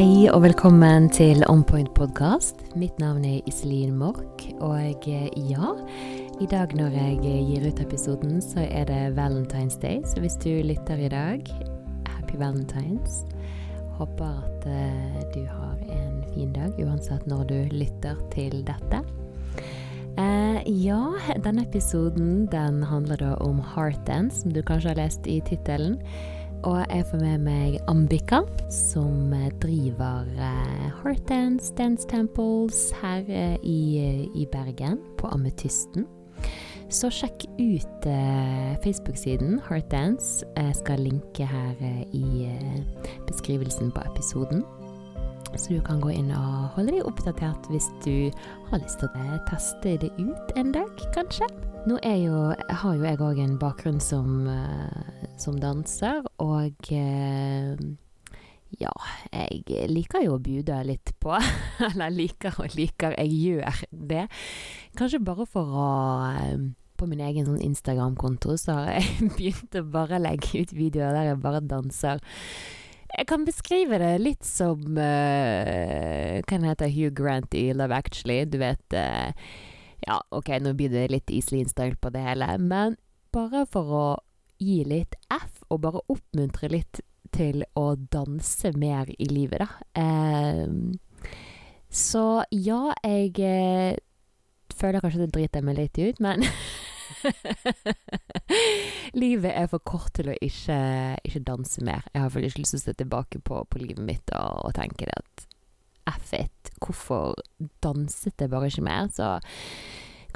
Hei og velkommen til On Point podkast. Mitt navn er Iselin Mork, og eh, ja I dag når jeg gir ut episoden, så er det Valentine's Day. Så hvis du lytter i dag, happy valentines. Håper at uh, du har en fin dag, uansett når du lytter til dette. Uh, ja, denne episoden den handler da om heart dance, som du kanskje har lest i tittelen. Og jeg får med meg Ambika, som driver Heartdance Heart Dance Temples her uh, i, i, Bergen, på Ametysten. Så sjekk ut Facebook-siden Heart Dance. Jeg skal linke her i beskrivelsen på episoden. Så du kan gå inn og holde deg oppdatert hvis du har lyst til å teste det ut en dag, kanskje. Nå jo, har jo jeg òg en bakgrunn som, uh, som danser, og uh, ja, jeg liker jo å bude litt på. Eller liker og liker, jeg gjør det. Kanskje bare for å uh, På min egen sånn Instagram-konto så har jeg begynt å bare legge ut videoer der jeg bare danser. Jeg kan beskrive det litt som Hva heter Hugh Grant i Love Actually? Du vet ja, OK, nå blir det litt Iselin-style på det hele, men bare for å gi litt F, og bare oppmuntre litt til å danse mer i livet, da. Eh, så ja, jeg eh, føler kanskje det driter meg litt ut, men Livet er for kort til å ikke, ikke danse mer. Jeg har ikke lyst til å se tilbake på, på livet mitt og, og tenke at F it. Hvorfor danset jeg bare ikke mer? Så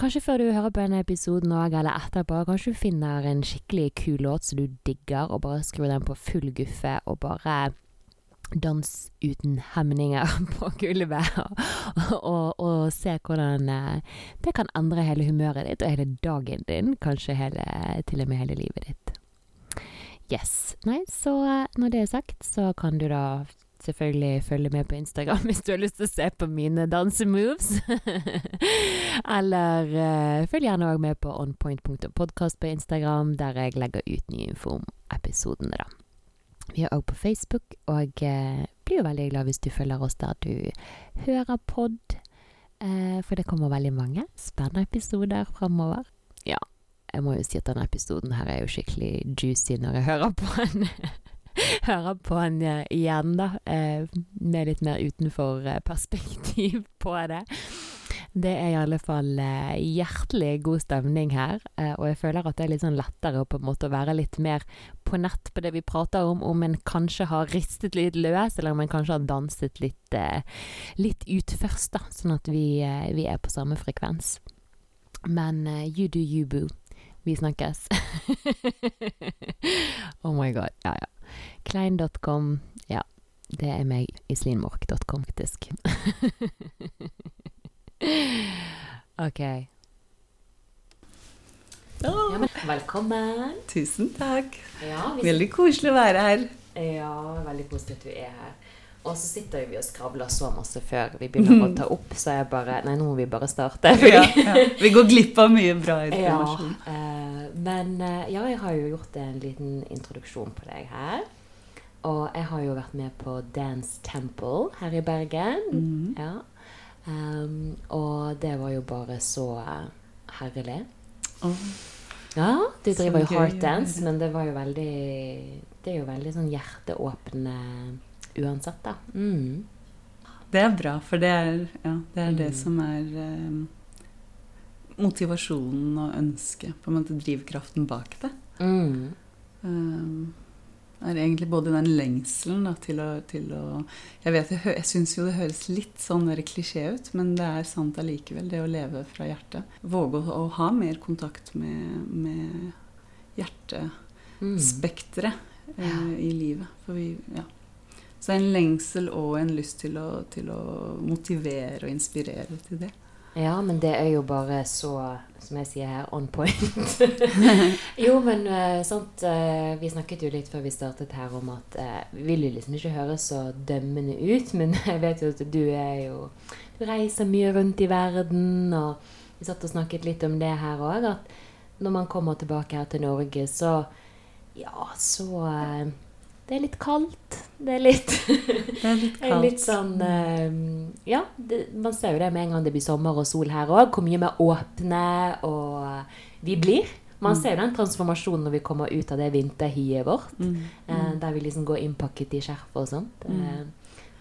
kanskje før du hører på denne episoden òg, eller etterpå, kanskje du finner en skikkelig kul låt som du digger, og bare skrur den på full guffe, og bare dans uten hemninger på gulvet, og, og, og, se hvordan eh, det kan endre hele humøret ditt og hele dagen din, kanskje hele, til og med hele livet ditt. Yes. Nei, så eh, når det er sagt, så kan du da selvfølgelig følge med på Instagram hvis du har lyst til å se på mine dansemoves. Eller uh, følg gjerne òg med på onpoint.podkast på Instagram, der jeg legger ut ny info om episodene, da. Vi er òg på Facebook, og uh, blir jo veldig glad hvis du følger oss der du hører pod. Uh, for det kommer veldig mange spennende episoder framover. Ja, jeg må jo si at denne episoden her er jo skikkelig juicy når jeg hører på den. høre på han eh, igjen, da. Eh, med litt mer utenfor eh, perspektiv på det. Det er i alle fall hjertelig god stemning her, og jeg føler at det er litt sånn lettere å på en måte være litt mer på nett på det vi prater om, om en kanskje har ristet litt løs, eller om en kanskje har danset litt, litt ut først, da, sånn at vi, vi er på samme frekvens. Men you do you, boo. Vi snakkes. oh my god. Ja, ja. Klein.com. Ja, det er meg. Islinmork.com, faktisk. OK. Ja, men velkommen. Tusen takk. Ja, veldig koselig å være her. Ja, veldig koselig at du er her. Og så sitter vi og skravler så masse før vi begynner å ta opp, så jeg bare Nei, nå må vi bare starte. Ja, ja. Vi går glipp av mye bra informasjon. Ja, eh, men eh, ja, jeg har jo gjort en liten introduksjon på deg her. Og jeg har jo vært med på Dance Temple her i Bergen. Mm. Ja. Um, og det var jo bare så herlig. Oh. Ja, du driver jo heartdance, men det var jo veldig Det er jo veldig sånn hjerteåpne uansett, da. Mm. Det er bra, for det er, ja, det, er mm. det, som er um, motivasjonen og ønsket. På en måte drivkraften bak det. Mm. Um, er egentlig både den lengselen da, til, å, til, å, Jeg vet, jeg, jeg syns jo det høres litt sånn klisjé ut, men det er sant allikevel, det å leve fra hjertet. Våge å, å ha mer kontakt med, med hjertespekteret mm. eh, ja. i livet. For vi Ja. Så det er en lengsel og en lyst til å, til å motivere og inspirere til det. Ja, men det er jo bare så, som jeg sier her, on point. jo, men uh, sånt uh, Vi snakket jo litt før vi startet her om at uh, Vi vil jo liksom ikke høres så dømmende ut, men jeg vet jo at du er jo Du reiser mye rundt i verden, og vi satt og snakket litt om det her òg, at når man kommer tilbake her til Norge, så Ja, så det er litt kaldt. Det er litt Det er litt kaldt. litt sånn uh, Ja, det, man ser jo det med en gang det blir sommer og sol her òg, hvor mye mer åpne og vi blir. Man ser jo den transformasjonen når vi kommer ut av det vinterhiet vårt. Mm. Eh, der vi liksom går innpakket i skjerf og sånt. Eh,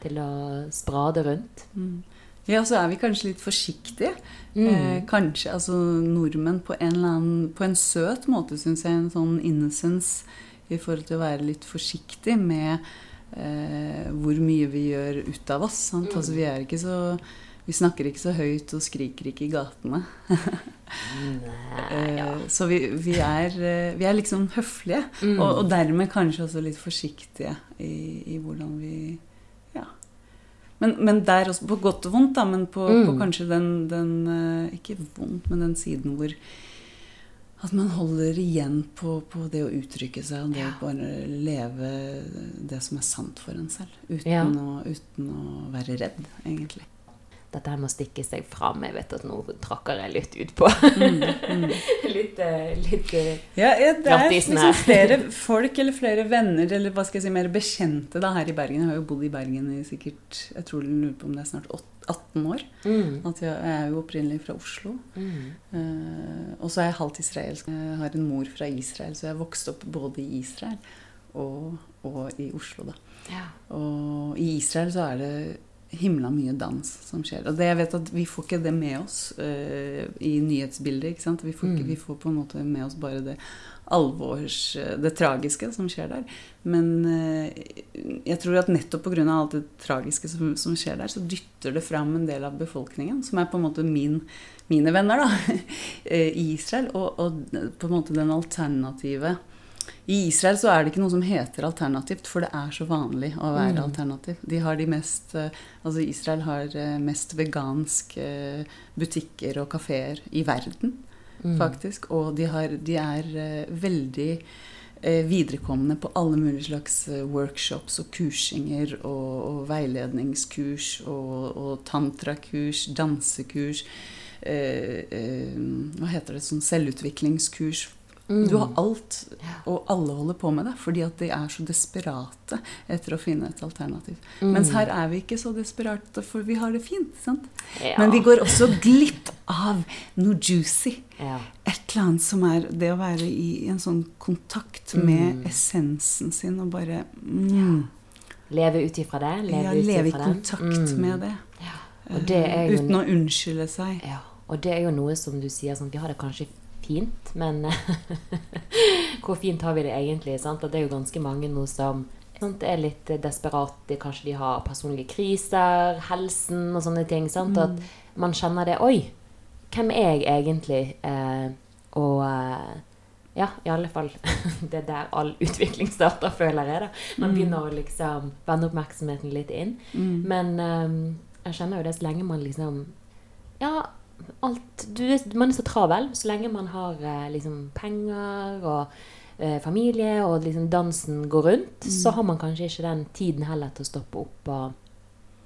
til å sprade rundt. Mm. Ja, så er vi kanskje litt forsiktige. Mm. Eh, kanskje, altså Nordmenn på en eller annen På en søt måte, syns jeg, en sånn innocence i forhold til å være litt forsiktig med eh, hvor mye vi gjør ut av oss. Mm. Altså, vi så vi snakker ikke så høyt og skriker ikke i gatene. Nei, ja. Eh, Så vi, vi, er, eh, vi er liksom høflige, Mm. og, og dermed kanskje også litt forsiktige i, i hvordan vi Ja. Men, men der også, på godt og vondt, da, men på, Mm. på kanskje den, den eh, Ikke vondt, men den siden hvor at man holder igjen på, på det å uttrykke seg og det Ja. å bare leve det som er sant for en selv. Uten, Ja. å, uten å være redd, egentlig. Dette her med å stikke seg fram, jeg vet at nå trakker jeg litt ut på Mm, litt, eh, litt eh, Ja, ja, det er liksom flere folk eller flere venner eller hva skal jeg si, mer bekjente da, her i Bergen. Jeg har jo bodd i Bergen i sikkert jeg tror jeg lurer på om det er snart 18 år. mm, At jeg, jeg er jo opprinnelig fra Oslo. mm. Eh, og så er jeg halvt israelsk. Jeg har en mor fra Israel, så jeg vokste opp både i Israel og, og i Oslo. da. Ja. Og i Israel så er det himla mye dans som skjer. Og det jeg vet at vi får ikke det med oss uh, i nyhetsbildet. ikke sant? Vi får, ikke, Mm. vi får på en måte med oss bare det alvors... Det tragiske som skjer der. Men uh, jeg tror at nettopp pga. alt det tragiske som, som skjer der, så dytter det fram en del av befolkningen, som er på en måte min, mine venner da, eh, i Israel, og, og på en måte den alternative i Israel så er det ikke noe som heter alternativt, for det er så vanlig å være Mm. alternativ. De har de mest eh, Altså Israel har eh, mest veganske eh, butikker og kafeer i verden, Mm. faktisk. Og de, har, de er veldig viderekomne på alle mulige slags workshops og kursinger og, og veiledningskurs og, og tantrakurs, dansekurs eh, eh, Hva heter det? Sånn selvutviklingskurs. Mm. Du har alt, og alle holder på med det, fordi at de er så desperate etter å finne et alternativ. Mm. Mens her er vi ikke så desperate, for vi har det fint. sant? Ja. Men vi går også glipp av noe juicy. ja. Et eller annet som er det å være i en sånn kontakt med essensen sin og bare mm, Leve ut ifra det. Leve, ja, Leve i kontakt Mm. med det. Ja. Det er Eh, jo Uten å unnskylde seg. Ja, og det er jo noe som du sier sånn, vi har det kanskje fint, men hvor fint har vi det egentlig? Sant? At det er jo ganske mange nå som sant, er litt desperate, kanskje de har personlige kriser, helsen og sånne ting. Sant? At man kjenner det, oi, hvem er jeg egentlig? Eh, og eh, ja, i alle fall, det er der all utvikling starter, føler jeg da. Man begynner å liksom vende oppmerksomheten litt inn. Mm. Men eh, jeg kjenner jo det så lenge man liksom Ja, alt du, Man er så travel. Så lenge man har eh, liksom penger og eh, familie, og liksom dansen går rundt, så har man kanskje ikke den tiden heller til å stoppe opp og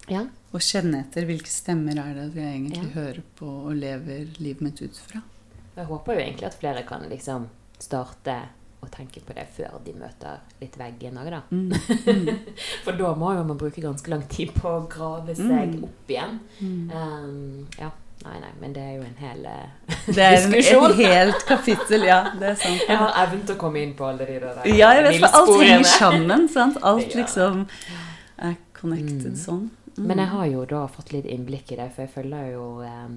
Ja. Og kjenne etter hvilke stemmer er det jeg egentlig Ja. hører på og lever livet mitt ut fra. Jeg håper jo egentlig at flere kan liksom starte å tenke på det før de møter litt veggen òg, da. Mm. Mm. For da må jo man bruke ganske lang tid på å grave seg Mm. opp igjen. Mm. Ehm, ja. Nei, nei, men det er jo en hel eh, Det er en, et helt kapittel, ja. Det er sant. Jeg har evnen til å komme inn på alle de der Ja, jeg vet, for alt henger sammen. sant? Alt ja. liksom er connected Mm. sånn. Mm. Men jeg har jo da fått litt innblikk i det, for jeg følger jo, em,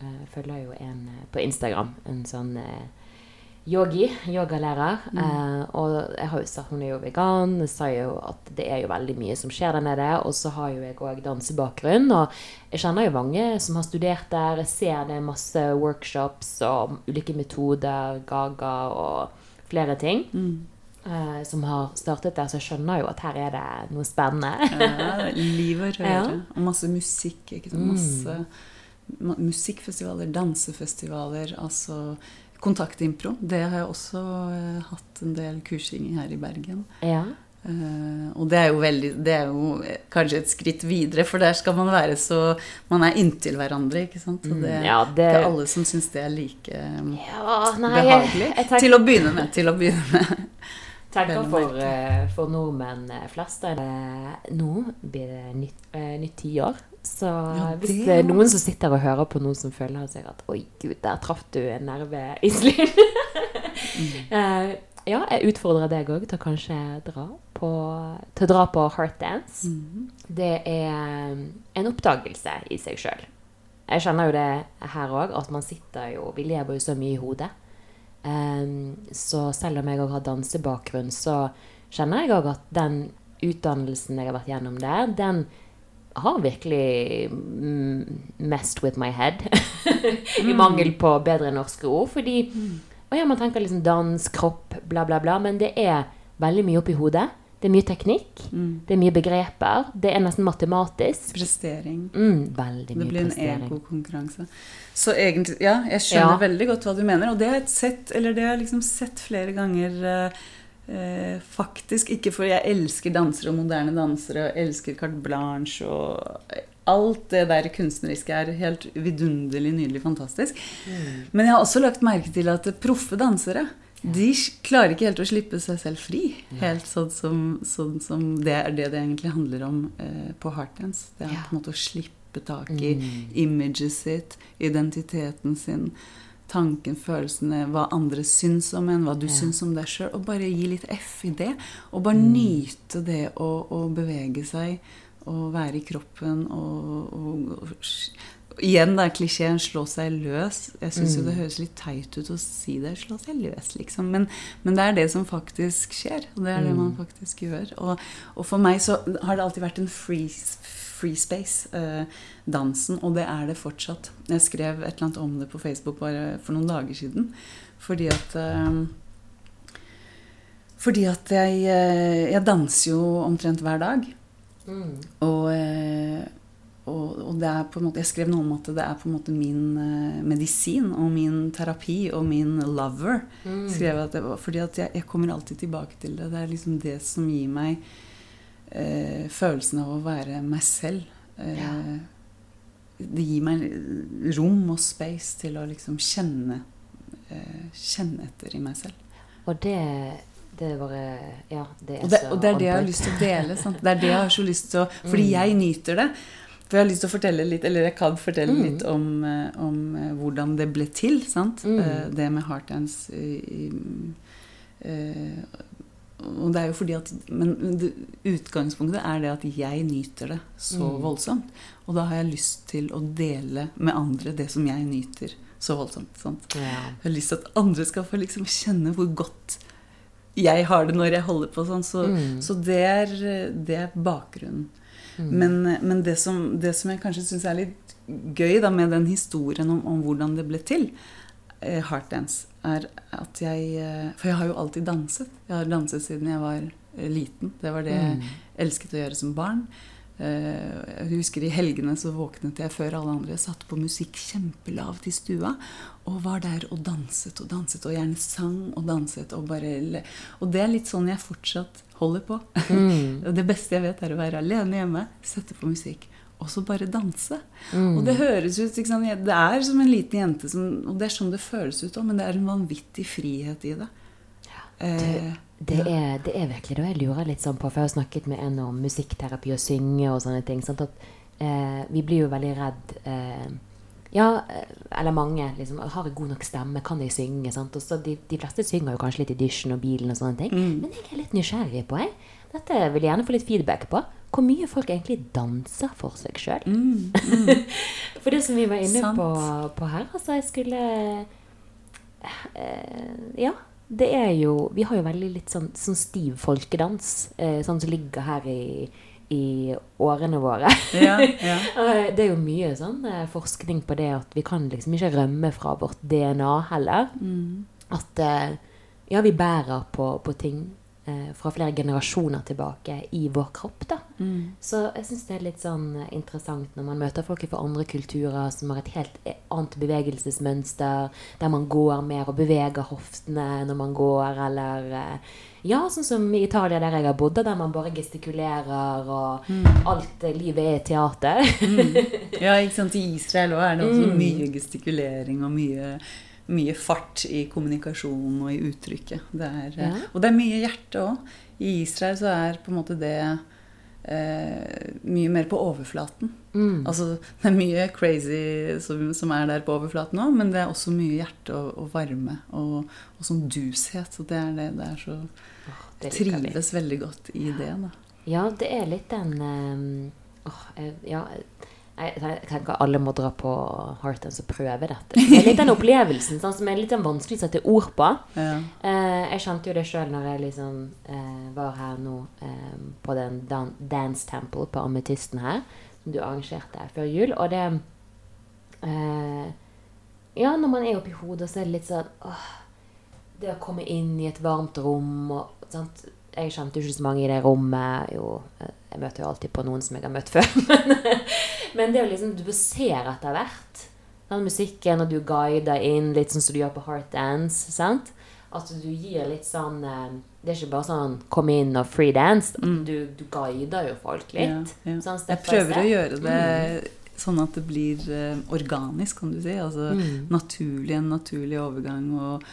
eh, jeg følger jo en eh, på Instagram, en sånn eh, yogi, yogalærer. Mm. Eh, og jeg har jo sagt hun er jo vegan, jeg sa jo at det er jo veldig mye som skjer der nede. Og så har jo jeg òg dansebakgrunn, og jeg kjenner jo mange som har studert der. Jeg ser det er masse workshops og ulike metoder, gaga og flere ting. Mm. eh, som har startet der, så jeg skjønner jo at her er det noe spennende. Ja, liv og røre. Ja. Og masse musikk. Ikke sant? Mm. Masse mm. musikkfestivaler, dansefestivaler, altså kontaktimpro. Det har jeg også eh, hatt en del kursing i her i Bergen. Ja. Uh, og det er veldig Det er jo eh, kanskje et skritt videre, for der skal man være så Man er inntil hverandre, ikke sant? Og det er Mm, ja, det, ikke alle som syns det er like um, ja, nei, behagelig. Jeg, jeg tenker, Til å begynne med. Til å begynne med. tenker for, for nordmenn flest er Nå blir det nytt, nytt tiår. Så Ja, hvis det det er noen som sitter og hører på noen som føler seg at Oi, gud, der traff du en nerve, Iselin. Eh, ja, jeg utfordrer deg òg til å kanskje dra på, til å dra på heartdance. Mm. Det er en oppdagelse i seg sjøl. Jeg kjenner jo det her òg, at man sitter jo Vi lever jo så mye i hodet. Um, så selv om jeg òg har dansebakgrunn, så kjenner jeg òg at den utdannelsen jeg har vært gjennom der, den har virkelig mm, messed with my head. I mangel på bedre norske ord. Fordi og ja, man tenker liksom dans, kropp, bla, bla, bla. Men det er veldig mye oppi hodet. Det er mye teknikk. Mm. Det er mye begreper. Det er nesten matematisk. Prestering. Mm, veldig Det mye blir en prestering. ekokonkurranse. Så egentlig, ja, jeg skjønner Ja. veldig godt hva du mener. Og det har jeg sett, eller det har jeg liksom sett flere ganger eh, eh, faktisk. Ikke fordi jeg elsker dansere og moderne dansere og elsker carte blanche og alt det der kunstneriske er helt vidunderlig, nydelig, fantastisk. Mm. Men jeg har også lagt merke til at proffe dansere de klarer ikke helt å slippe seg selv fri. Helt sånn som, sånn som det er det det egentlig handler om eh, på Heartdance. Det er på en måte å slippe tak i Mm. imaget sitt, identiteten sin, tanken, følelsene, hva andre syns om en, hva du Ja. syns om deg sjøl. Og bare gi litt F i det. Og bare Mm. nyte det å, å bevege seg og være i kroppen og, og, og Igjen da, klisjeen 'slå seg løs'. Jeg syns jo Mm. det høres litt teit ut å si det. 'Slå seg løs', liksom. Men, men det er det som faktisk skjer. Og det er det man Mm. faktisk gjør. Og, og for meg så har det alltid vært en free, free space, eh, dansen. Og det er det fortsatt. Jeg skrev et eller annet om det på Facebook bare for noen dager siden. Fordi at eh, Fordi at jeg, eh, jeg danser jo omtrent hver dag. Mm. Og, eh, og, og det på en måte, jeg skrev noe om at det er på en måte min uh, medisin og min terapi og min lover. Mm. skrev at det var, fordi at jeg, jeg kommer alltid tilbake til det. Det er liksom det som gir meg uh, følelsen av å være meg selv. Uh, Ja. Det gir meg rom og space til å liksom kjenne, kjenne etter i meg selv. Og det det bare Ja, det Og det, og det er det jeg har lyst til å dele. Sant? Det er det jeg har så lyst til å Fordi Mm. jeg nyter det. For jeg har lyst til å fortelle litt, eller jeg kan fortelle Mm. litt om, eh, om eh, hvordan det ble til. Sant? Mm. Eh, Det med eh, Og det er jo fordi at Men utgangspunktet er det at jeg nyter det så Mm. voldsomt. Og da har jeg lyst til å dele med andre det som jeg nyter så voldsomt. Sant? Ja. Jeg har lyst til at andre skal få liksom kjenne hvor godt jeg har det når jeg holder på sånn. Så, Mm. så det, er, det er bakgrunnen. Mm. Men, men det, som, det som jeg kanskje syns er litt gøy da, med den historien om, om hvordan det ble til, eh, heartdance, er at jeg eh, For jeg har jo alltid danset. Jeg har danset siden jeg var eh, liten. Det var det jeg Mm. elsket å gjøre som barn. Eh, Jeg husker I helgene så våknet jeg før alle andre. Satt på musikk kjempelavt i stua og var der og danset og danset. Og gjerne sang og danset. Og, bare, le- og det er litt sånn jeg fortsatt holder på. Mm. Det beste jeg vet, er å være alene hjemme, sette på musikk og så bare danse. Mm. Og det høres ut? Det er som en liten jente, som, og det er sånn det føles ut òg, men det er en vanvittig frihet i det. Eh, Det er, det er virkelig det. Jeg lurer litt sånn på, for jeg har snakket med en om musikkterapi og synge og sånne ting. Sant? At eh, vi blir jo veldig redd eh, Ja, eh, eller mange. liksom, Har jeg god nok stemme? Kan jeg synge? Sant? Og så de, de fleste synger jo kanskje litt i dusjen og bilen og sånne ting. Mm. Men jeg er litt nysgjerrig på, jeg. Dette vil jeg gjerne få litt feedback på. Hvor mye folk egentlig danser for seg sjøl. mm, mm. For det som vi var inne på, på her, altså jeg skulle eh, Ja, det er jo Vi har jo veldig litt sånn, sånn stiv folkedans, eh, sånn som ligger her i, i årene våre. Ja, ja. Eh, det er jo mye sånn eh, forskning på det at vi kan liksom ikke rømme fra vårt DNA heller. Mm. At eh, ja, vi bærer på, på ting fra flere generasjoner tilbake i vår kropp, da. Mm. Så jeg syns det er litt sånn eh, interessant når man møter folk fra andre kulturer som har et helt eh, annet bevegelsesmønster, der man går mer og beveger hoftene når man går, eller eh, Ja, sånn som i Italia, der jeg har bodd, der man bare gestikulerer, og alt eh, livet er teater. Ja, ikke sant. I Israel òg er det også Mm. mye gestikulering og mye mye fart i kommunikasjonen og i uttrykket. Det er, Ja. Og det er mye hjerte òg. I Israel så er på en måte det eh, mye mer på overflaten. Mm. Altså, det er mye crazy som, som er der på overflaten òg, men det er også mye hjerte og, og varme og, og sånn dushet. Så det er det. Det er så Det. Trives veldig godt i det, da. Ja, det er litt den um, oh, Ja, jeg, jeg tenker alle må dra på Heartdance og prøve dette. Det er litt den opplevelsen sånn, som er litt vanskelig å sette ord på. Ja. Eh, jeg kjente jo det sjøl når jeg liksom eh, var her nå eh, på den dan Dance Temple på Ametysten her, som du arrangerte før jul. Og det eh, Ja, når man er oppi hodet, så er det litt sånn åh, Det å komme inn i et varmt rom og sant? Jeg kjente jo ikke så mange i det rommet. Jo, jeg møter jo alltid på noen som jeg har møtt før. Men det er jo liksom Du ser etter hvert. Den musikken, og du guider inn litt sånn som du gjør på Heart Dance. sant? At du gir litt sånn eh, Det er ikke bare sånn kom inn og free dance. Du, du guider jo folk litt. Ja, ja. Sånn Jeg prøver å gjøre det sånn at det blir eh, organisk, kan du si. Altså Mm. naturlig, en naturlig overgang og,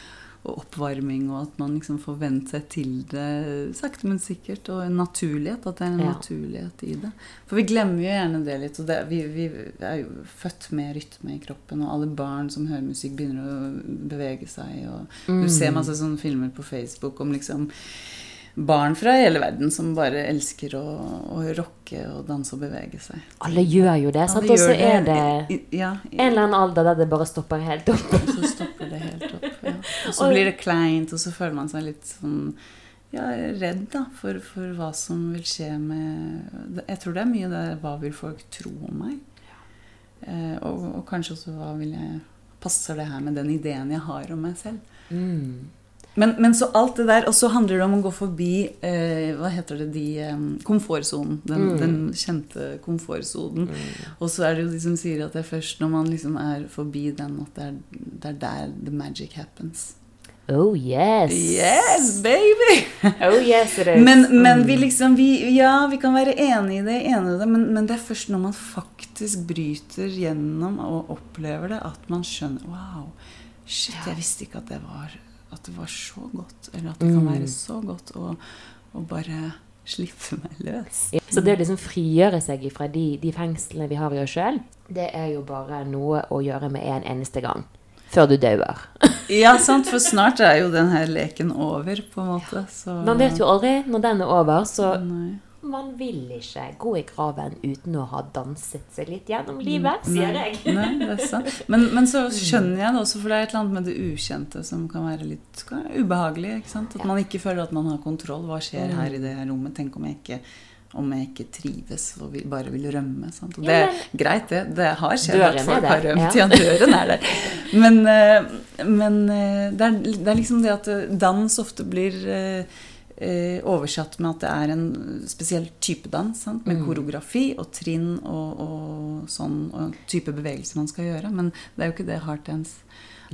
og oppvarming, og at man liksom får vent seg til det sakte, men sikkert. Og en naturlighet. At det er en Ja. naturlighet i det. For vi glemmer jo gjerne det litt. Det, vi, vi er jo født med rytme i kroppen, og alle barn som hører musikk, begynner å bevege seg. Mm. du ser masse sånne filmer på Facebook om liksom barn fra hele verden som bare elsker å, å rocke og danse og bevege seg. Alle gjør jo det. sant? Og så er det i- Ja, i- en eller annen alder der det bare stopper helt opp. så stopper det helt opp. Og så blir det kleint, og så føler man seg litt sånn ja, redd da, for, for hva som vil skje med Jeg tror det er mye det hva vil folk tro om meg? Eh, og, og kanskje også hva vil jeg Passer det her med den ideen jeg har om meg selv? Mm. Men, men så alt det der, og så handler det om å gå forbi eh, Hva heter det, de eh, Komfortsonen. Den, Mm. den kjente komfortsonen. Og så er det jo de som sier at det er først når man liksom er forbi den, at det er, det er der the magic happens. Oh yes. Yes, baby! Oh yes it is. Men, men Mm. vi liksom vi, Ja, vi kan være enig i det, enige i det men, men det er først når man faktisk bryter gjennom og opplever det, at man skjønner Wow, shit, jeg visste ikke at det var, at det var så godt. Eller at det kan Mm. være så godt å, å bare slippe meg løs. Ja, Så det å liksom frigjøre seg fra de, de fengslene vi har i oss sjøl, det er jo bare noe å gjøre med en eneste gang. Før du dauer. Ja, sant, for snart er jo den her leken over, på en måte. Så Man vet jo aldri når den er over, så Nei. man vil ikke gå i graven uten å ha danset seg litt gjennom livet, sier Nei, jeg. Nei, det er sant. Men, men så skjønner jeg det også, for det er et eller annet med det ukjente som kan være litt kan være ubehagelig. ikke sant? At Ja. man ikke føler at man har kontroll. Hva skjer Mm. her i det her rommet? Tenk om jeg ikke, om jeg ikke trives og bare vil rømme. Sant? Og det er greit, det. Det har skjedd at folk har rømt. ja. Ja, døren er der. Men, eh, men eh, det, er, det er liksom det at eh, dans ofte blir oversatt med at det er en spesiell type dans. Sant? Med Mm. koreografi og trinn og, og sånn og type bevegelse man skal gjøre. Men det er jo ikke det heartdance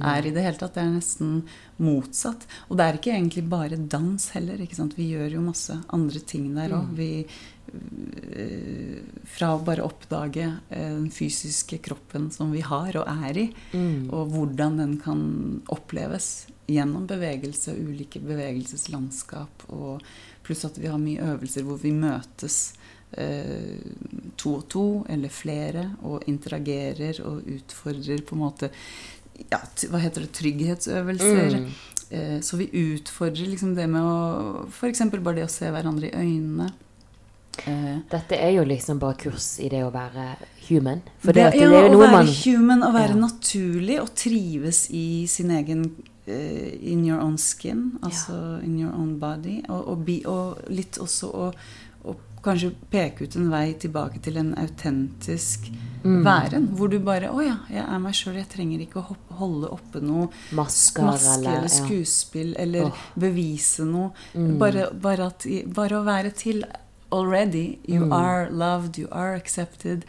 er i det hele tatt. Det er nesten motsatt. Og det er ikke egentlig bare dans heller. Vi gjør jo masse andre ting der òg. Mm. Fra å bare oppdage eh, den fysiske kroppen som vi har og er i, Mm. og hvordan den kan oppleves gjennom bevegelse, og ulike bevegelseslandskap, og pluss at vi har mye øvelser hvor vi møtes eh, to og to, eller flere, og interagerer og utfordrer på en måte ja, hva heter det, trygghetsøvelser. Mm. Eh, så vi utfordrer liksom det med å F.eks. bare det å se hverandre i øynene. Eh, Dette er jo liksom bare kurs i det å være human. For det, det, ja, det ja, er jo å være human, å være Ja. naturlig og trives i sin egen uh, In your own skin, altså in your own body. Og, og, be, og litt også å og kanskje peke ut en vei tilbake til en autentisk Mm. væren. Hvor du bare Å ja, jeg er meg sjøl. Jeg trenger ikke å hoppe, holde oppe noe Masker, maske eller, eller ja. skuespill eller oh. bevise noe. Mm. Bare, bare, at, bare å være til already. You Mm. are loved, you are accepted.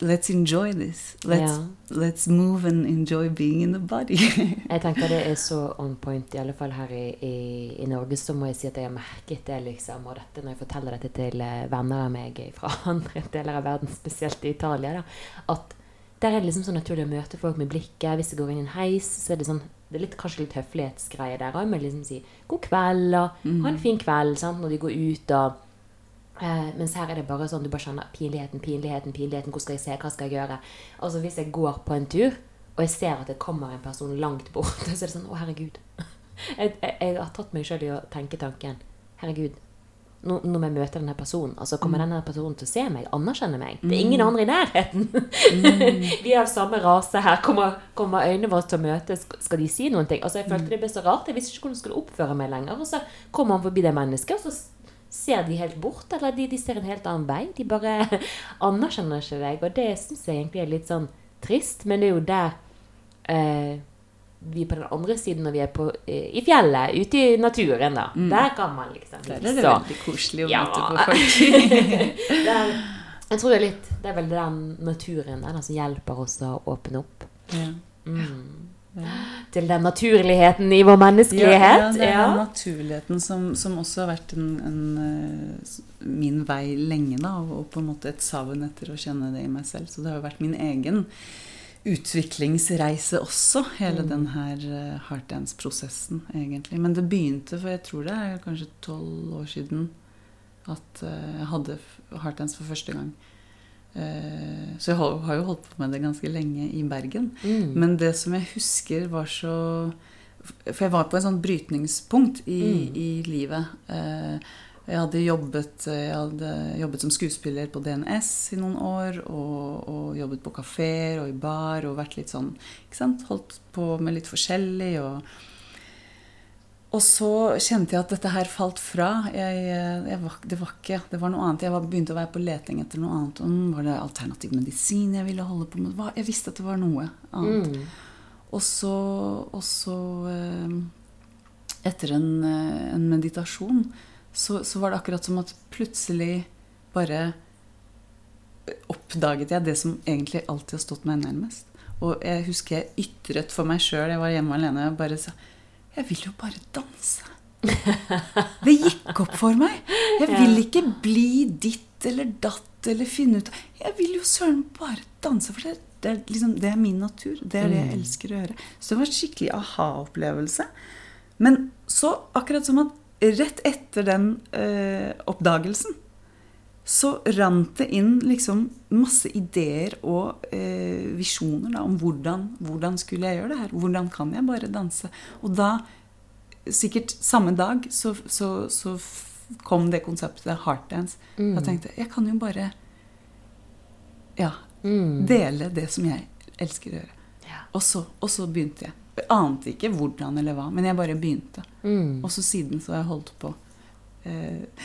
Let's enjoy this. Let's, Ja. let's move and enjoy being in the body. Jeg tenker det er så on point, i alle fall her i, i, i Norge, så må jeg si at jeg har merket det, liksom. Og dette, når jeg forteller dette til eh, venner av meg fra andre deler av verden, spesielt i Italia, da, at der er det liksom så naturlig å møte folk med blikket. Hvis jeg går inn i en heis, så er det sånn det er litt, kanskje litt høflighetsgreie der òg, med liksom si 'god kveld' og 'ha en fin kveld' sant? når de går ut. og eh, Mens her er det bare sånn du bare skjønner pinligheten, pinligheten, pinligheten. Hvor skal jeg se? Hva skal jeg gjøre? Altså Hvis jeg går på en tur, og jeg ser at det kommer en person langt bort, så er det sånn 'Å, herregud'. Jeg, jeg, jeg har tatt meg sjøl i å tenke tanken 'Herregud, nå, når jeg møter denne personen, altså kommer denne personen til å se meg, anerkjenne meg. Det er ingen andre i nærheten. vi er av samme rase her. Kommer, kommer øynene våre til å møtes? Skal de si noen ting? Altså, Jeg følte det ble så rart. Jeg visste ikke hvordan jeg skulle oppføre meg lenger. Og så kommer han forbi det mennesket, og så ser de helt bort. Eller de, de ser en helt annen vei. De bare anerkjenner ikke deg. Og det syns jeg egentlig er litt sånn trist, men det er jo der eh, vi på den andre siden når vi er på, i fjellet, ute i naturen, da. Mm. Der kan man liksom Der er det så- veldig koselig å Ja. møte på folk. det er, jeg tror det er litt Det er vel den naturen der, som hjelper oss å åpne opp. Ja. Mm. Ja. Til den naturligheten i vår menneskelighet. ja, det er Ja. den naturligheten som, som også har vært en, en, eh, min vei lenge, da, og, på en måte et savn etter å kjenne det i meg selv. Så det har jo vært min egen utviklingsreise også, hele Mm. den her heartdance-prosessen, egentlig. Men det begynte for jeg tror det er kanskje tolv år siden at eh, jeg hadde heartdance for første gang. Eh, så jeg har, jo holdt på med det ganske lenge i Bergen. Mm. Men det som jeg husker var så For jeg var på en sånn brytningspunkt i, Mm. i livet. Eh, Jeg hadde, jobbet, jeg hadde jobbet som skuespiller på DNS i noen år. Og, og jobbet på kafeer og i bar og vært litt sånn ikke sant? Holdt på med litt forskjellig. Og, og så kjente jeg at dette her falt fra. Jeg, jeg var, det var ikke Det var noe annet. Jeg var, begynte å være på leting etter noe annet. Om var det alternativ medisin jeg ville holde på med? Hva- Jeg visste at det var noe annet. Mm. Og så, og så eh, Etter en, eh, en meditasjon så, så var det akkurat som at plutselig bare oppdaget jeg det som egentlig alltid har stått meg nærmest. Og jeg husker jeg ytret for meg sjøl, jeg var hjemme alene, og bare sa Jeg vil jo bare danse. Det gikk opp for meg. Jeg vil ikke bli ditt eller datt eller finne ut Jeg vil jo søren bare danse, for det, det, er liksom, det er min natur. Det er det jeg elsker å gjøre. Så det var en skikkelig aha-opplevelse. Men så, akkurat som at rett etter den øh, oppdagelsen, så rant det inn liksom masse ideer og eh, visjoner da, om hvordan, hvordan skulle jeg gjøre det her. Hvordan kan jeg bare danse? Og da, sikkert samme dag, så, så, så kom det konseptet heartdance. Mm. Da tenkte jeg jeg kan jo bare ja, Mm. dele det som jeg elsker å gjøre. Ja. Og så, og så begynte jeg. Jeg ante ikke hvordan eller hva, men jeg bare begynte. Mm. Og så siden så har jeg holdt på. Eh,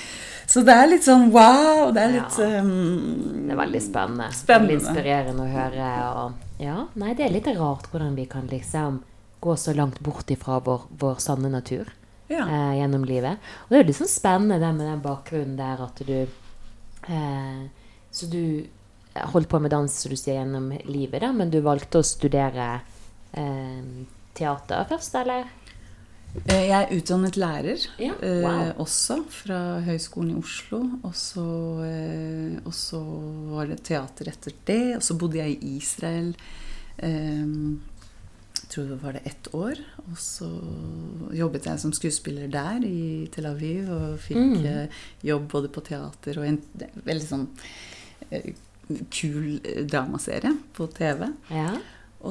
Så det er litt sånn wow! Det er litt Ja. um, Det er veldig spennende. Spennende. Veldig inspirerende å høre. Og, ja, nei, det er litt rart hvordan vi kan liksom gå så langt bort ifra vår, vår sanne natur Ja. eh, gjennom livet. Og det er jo litt sånn spennende det med den bakgrunnen der at du eh, Så du holdt på med dans, som du sier, gjennom livet, da, men du valgte å studere eh, teater først, eller? Eh, Jeg er utdannet lærer Ja, eh, wow. også, fra Høgskolen i Oslo. Og så, eh, og så var det teater etter det. Og så bodde jeg i Israel. Eh, jeg tror det var det ett år. Og så jobbet jeg som skuespiller der i Tel Aviv. Og fikk Mm. jobb både på teater og en veldig sånn kul dramaserie på TV. Ja.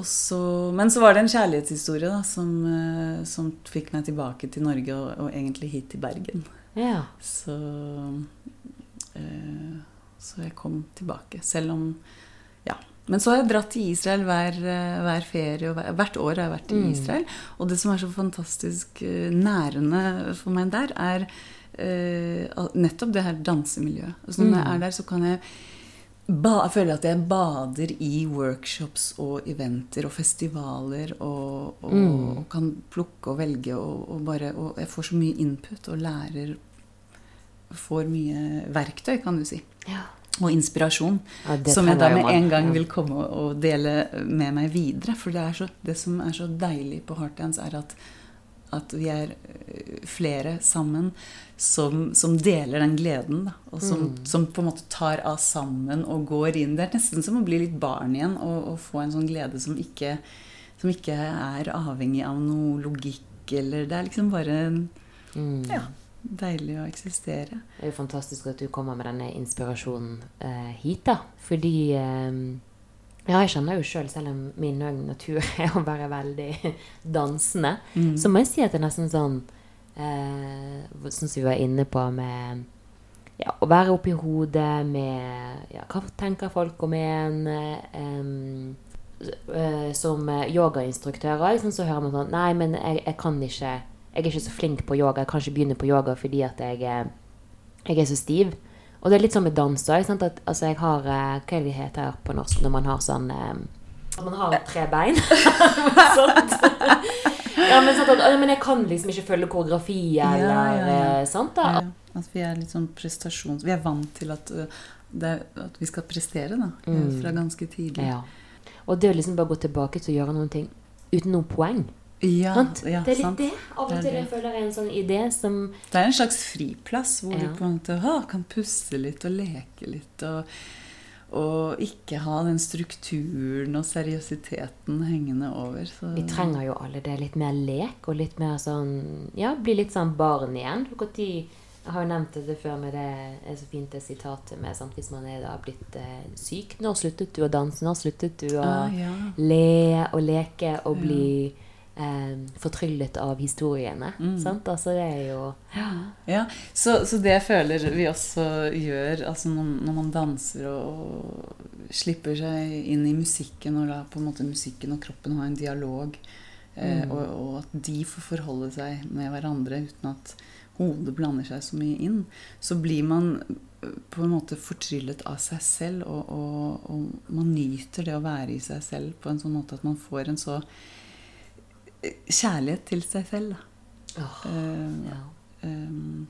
Så, men så var det en kjærlighetshistorie da, som, eh, som fikk meg tilbake til Norge, og, og egentlig hit til Bergen. ja. Så, eh, så jeg kom tilbake, selv om Ja. Men så har jeg dratt til Israel hver, eh, hver ferie, og hver, hvert år har jeg vært i Mm. Israel. Og det som er så fantastisk nærende for meg der, er eh, nettopp det her dansemiljøet. Altså når jeg Mm. er der, så kan jeg jeg føler at jeg bader i workshops og eventer og festivaler og, og, Mm. og kan plukke og velge og, og bare Og jeg får så mye input og lærer Får mye verktøy, kan du si. ja. Og inspirasjon. Ja, som jeg da med en gang vil komme og dele med meg videre. For det, er så, det som er så deilig på Heartlands, er at at vi er eh, flere sammen som, som deler den gleden. Da, og som, mm. som, på en måte tar av sammen og går inn. Det er nesten som å bli litt barn igjen og, og få en sånn glede som ikke, som ikke, er avhengig av noe logikk eller Det er liksom bare mm. ja, deilig å eksistere. Det er jo fantastisk at du kommer med denne inspirasjonen eh, hit, da. Fordi eh, ja, jeg kjenner jo sjøl, selv, selv om min natur er å være veldig dansende, mm. så må jeg si at det er nesten sånn eh, Sånn som vi var inne på med ja, å være oppi hodet med ja, Hva tenker folk om en? Eh, som yogainstruktør liksom, så hører man sånn Nei, men jeg, jeg, kan ikke Jeg er ikke så flink på yoga. Jeg kan ikke begynne på yoga fordi at jeg, jeg er så stiv. Og det er litt sånn med dans òg. Altså, jeg har eh, Hva er det heter på norsk når man har sånn um, Man har tre bein. sånt. ja, men, sånt at, men, jeg kan liksom ikke følge koreografi eller ja, ja. Eh, sant da? At vi er litt sånn prestasjons... Vi er vant til at, det, at vi skal prestere, da. Mm. Fra ganske tidlig. Og det å liksom bare gå tilbake til å gjøre noen ting uten noe poeng. Ja, ja, det er litt sant. det. Av og til jeg føler jeg en sånn idé som Det er en slags friplass hvor ja. du på en måte å, kan puste litt og leke litt. Og, og, ikke ha den strukturen og seriøsiteten hengende over. Så. Vi trenger jo alle det. Litt mer lek og litt mer sånn Ja, bli litt sånn barn igjen. Jeg har jo nevnt det før med det er så fint det sitatet med sant, hvis man er da blitt eh, syk. Når sluttet du å danse? Når sluttet du å ah, ja. le og leke og bli eh, fortryllet av historiene. Mm. Sant? Altså det er jo Ja. ja så, så, det føler vi også gjør altså når, når, man danser og, slipper seg inn i musikken, og da på en måte musikken og kroppen har en dialog, eh, mm. og, og, at de får forholde seg med hverandre uten at hodet blander seg så mye inn, så blir man på en måte fortryllet av seg selv, og, og, og man nyter det å være i seg selv på en sånn måte at man får en så kjærlighet til seg selv. Oh, uh, ja. um,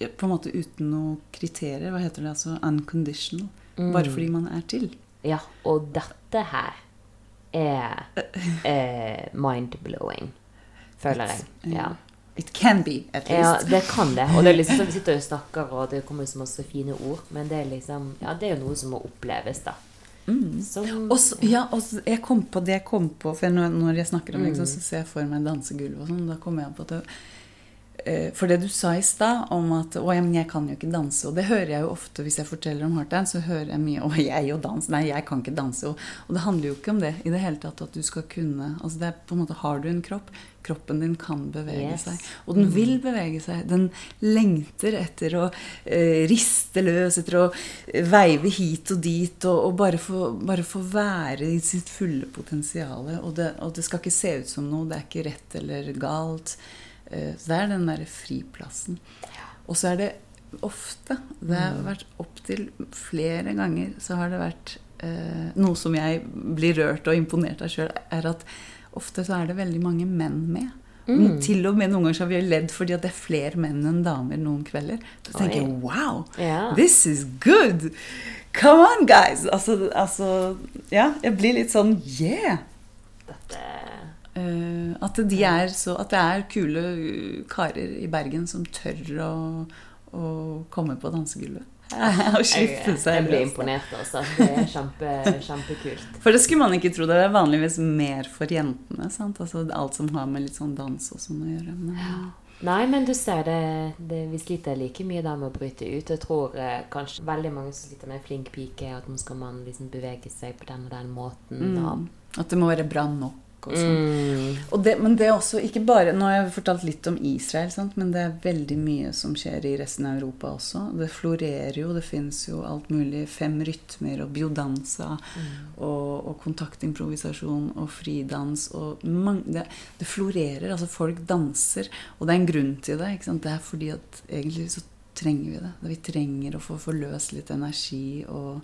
på en måte uten noe kriterier. Hva heter det? altså Unconditional. Mm. Bare fordi man er til. Ja, og dette her er eh, mind-blowing, føler jeg. Ja. It can be, at least. Ja, det kan det. Og det er liksom Vi sitter og snakker, og det kommer så masse fine ord, men det er liksom Ja, det er jo noe som må oppleves, da. Mm. Som, også, ja, og jeg kom på det jeg kom på For når, jeg snakker om liksom, så ser jeg for meg dansegulv og sånn. Da kommer jeg på at det, For det du sa i stad om at Å, ja, men jeg kan jo ikke danse. Og det hører jeg jo ofte hvis jeg forteller om hardtdance. Så hører jeg mye Å, jeg og dans. Nei, jeg kan ikke danse. Og, og, det handler jo ikke om det i det hele tatt. At du skal kunne Altså det er på en måte Har du en kropp, kroppen din kan bevege yes. seg. Og den vil bevege seg. Den lengter etter å eh, riste løs, etter å veive hit og dit, og, og bare, få, bare, få, være i sitt fulle potensial. Og, og, det skal ikke se ut som noe. Det er ikke rett eller galt. Eh, så det er den derre friplassen. Og så er det ofte Det har mm. vært opptil flere ganger så har det vært eh, noe som jeg blir rørt og imponert av sjøl, er at ofte så er det veldig mange menn med. Mm. Til og med noen ganger så har vi ledd fordi at det er flere menn enn damer noen kvelder. Da tenker jeg wow, yeah. this is good! Come on, guys! Altså, altså, Ja, jeg blir litt sånn yeah! Dette... Uh, at, de er så, at det er kule karer i Bergen som tør å, å komme på dansegulvet. og skifte seg Jeg blir imponert, altså. Det er kjempe, kjempekult. For det skulle man ikke tro. Det er vanligvis mer for jentene. Sant? Altså alt som har med litt sånn dans og sånn å gjøre. Men. Nei, men du ser det, det, Vi sliter like mye der med å bryte ut. Jeg tror eh, kanskje veldig mange som sliter med flink pike, at nå skal man liksom bevege seg på den og den måten. Mm. At det må være bra nok og sånn. Mm. Og det, men det er også ikke bare Nå har jeg fortalt litt om Israel, sant? men det er veldig mye som skjer i resten av Europa også. Det florerer jo. Det fins jo alt mulig. Fem rytmer og biodanza mm. og, og, kontaktimprovisasjon og fridans. Og mange, det, det, florerer. Altså folk danser. Og det er en grunn til det. Det er fordi at egentlig så trenger vi det. Vi trenger å få forløst litt energi og,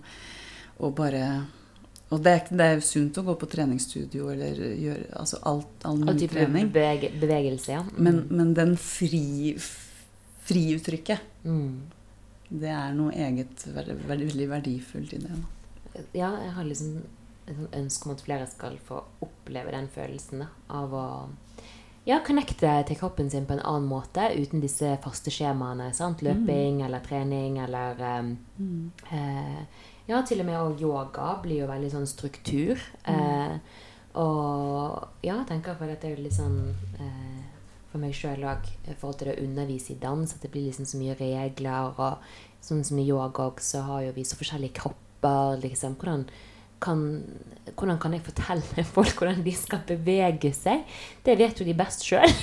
og bare og det er, det er sunt å gå på treningsstudio eller gjøre altså alt, all mulig trening. Bevege, bevegelse, ja. Mm. Men, men, den fri, friuttrykket, mm. det er noe eget veldig, veldig verdifullt i det. Da. Ja, jeg har liksom et ønske om at flere skal få oppleve den følelsen av å ja, connecte til kroppen sin på en annen måte uten disse faste skjemaene. sant? Løping eller trening eller um, eh, Ja, til og med og yoga blir jo veldig sånn struktur. Eh, og ja, jeg tenker for dette er jo litt sånn eh, for meg sjøl òg i forhold til det å undervise i dans, at det blir liksom så mye regler. Og sånn som i yoga òg, så har jo vi så forskjellige kropper. liksom, hvordan kan, hvordan kan jeg fortelle folk hvordan de skal bevege seg? Det vet jo de best sjøl.